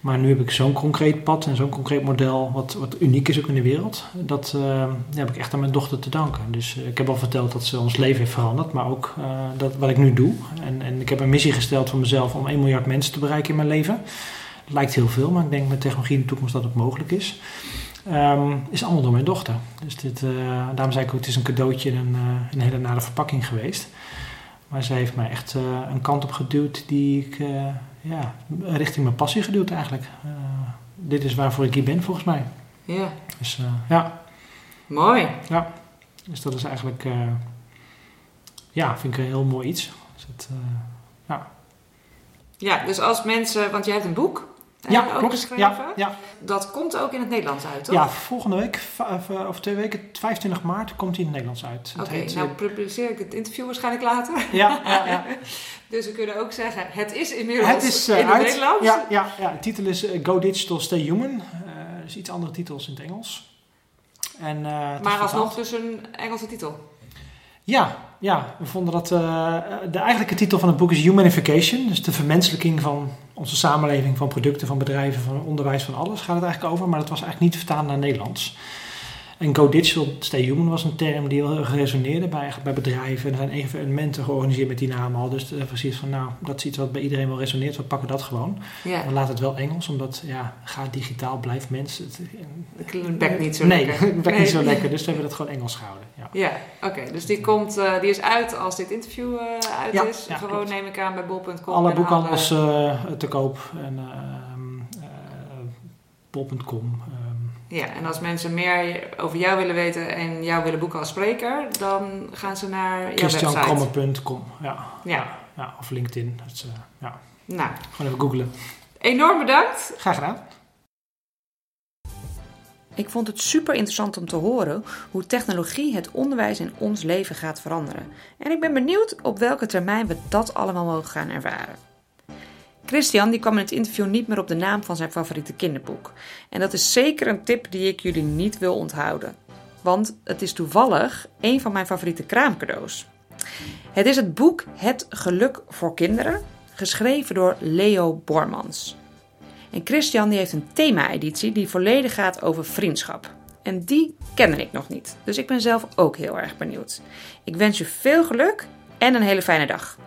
Maar nu heb ik zo'n concreet pad en zo'n concreet model, wat, wat uniek is ook in de wereld. Dat uh, heb ik echt aan mijn dochter te danken. Dus uh, ik heb al verteld dat ze ons leven heeft veranderd, maar ook uh, dat, wat ik nu doe. En, en ik heb een missie gesteld voor mezelf om 1 miljard mensen te bereiken in mijn leven. Het lijkt heel veel, maar ik denk met technologie in de toekomst dat het mogelijk is. Um, is allemaal door mijn dochter. Dus dit, daarom zei ik ook, het is een cadeautje in een, een hele nare verpakking geweest. Maar zij heeft mij echt een kant op geduwd die ik ja, richting mijn passie geduwd eigenlijk. Uh, dit is waarvoor ik hier ben volgens mij. Ja. Dus uh, ja. Mooi. Ja. Dus dat is eigenlijk, uh, ja, vind ik een heel mooi iets. Dus het, ja. Ja, dus als mensen, want jij hebt een boek. Ja, klopt. Ja, ja. Dat komt ook in het Nederlands uit, toch? ja, volgende week, of, eh, over twee weken, 25 maart, komt hij in het Nederlands uit. Oké, nou eh, publiceer ik het interview waarschijnlijk later. ja, ja, ja. [LAUGHS] Dus we kunnen ook zeggen, het is inmiddels Het is eh, in het uit. Nederlands. Ja, ja, ja, de titel is Go Digital, Stay Human. Eh dus iets andere titels in het Engels. En, eh, het is Maar alsnog dus een Engelse titel. Ja, ja, we vonden dat de eigenlijke titel van het boek is Humanification. Dus de vermenselijking van onze samenleving, van producten, van bedrijven, van onderwijs, van alles gaat het eigenlijk over. Maar dat was eigenlijk niet vertaald naar Nederlands. En Go Digital, Stay Human was een term die heel erg resoneerde bij, bij bedrijven. Er zijn evenementen georganiseerd met die naam al. Dus uh, precies van, nou, dat is iets wat bij iedereen wel resoneert. We pakken dat gewoon. Ja, We laten het wel Engels, omdat, ja, ga digitaal, blijf mensen. Het, het bekt niet zo nee, lekker. [LAUGHS] het bekt Nee. niet zo lekker. Dus we hebben dat gewoon Engels gehouden. Ja. Ja, oké. Dus die, komt, eh, die is uit als dit interview eh, uit Ja, is. ja, Gewoon klopt. neem ik aan bij bol.com. alle boekhandels eh, te koop en ehm, eh, bol.com. Ja, en als mensen meer over jou willen weten en jou willen boeken als spreker, dan gaan ze naar jouw. Ja, Ja, ja, of LinkedIn. Dat is, eh, ja, nou, gewoon even googlen. enorm bedankt. Graag gedaan. Ik vond het super interessant om te horen hoe technologie het onderwijs in ons leven gaat veranderen. En ik ben benieuwd op welke termijn we dat allemaal mogen gaan ervaren. Christian die kwam in het interview niet meer op de naam van zijn favoriete kinderboek. En dat is zeker een tip die ik jullie niet wil onthouden. Want het is toevallig een van mijn favoriete kraamcadeaus. Het is het boek Het Geluk voor Kinderen, geschreven door Leo Bormans. En Christian die heeft een thema-editie die volledig gaat over vriendschap. En die kende ik nog niet. Dus ik ben zelf ook heel erg benieuwd. Ik wens je veel geluk en een hele fijne dag.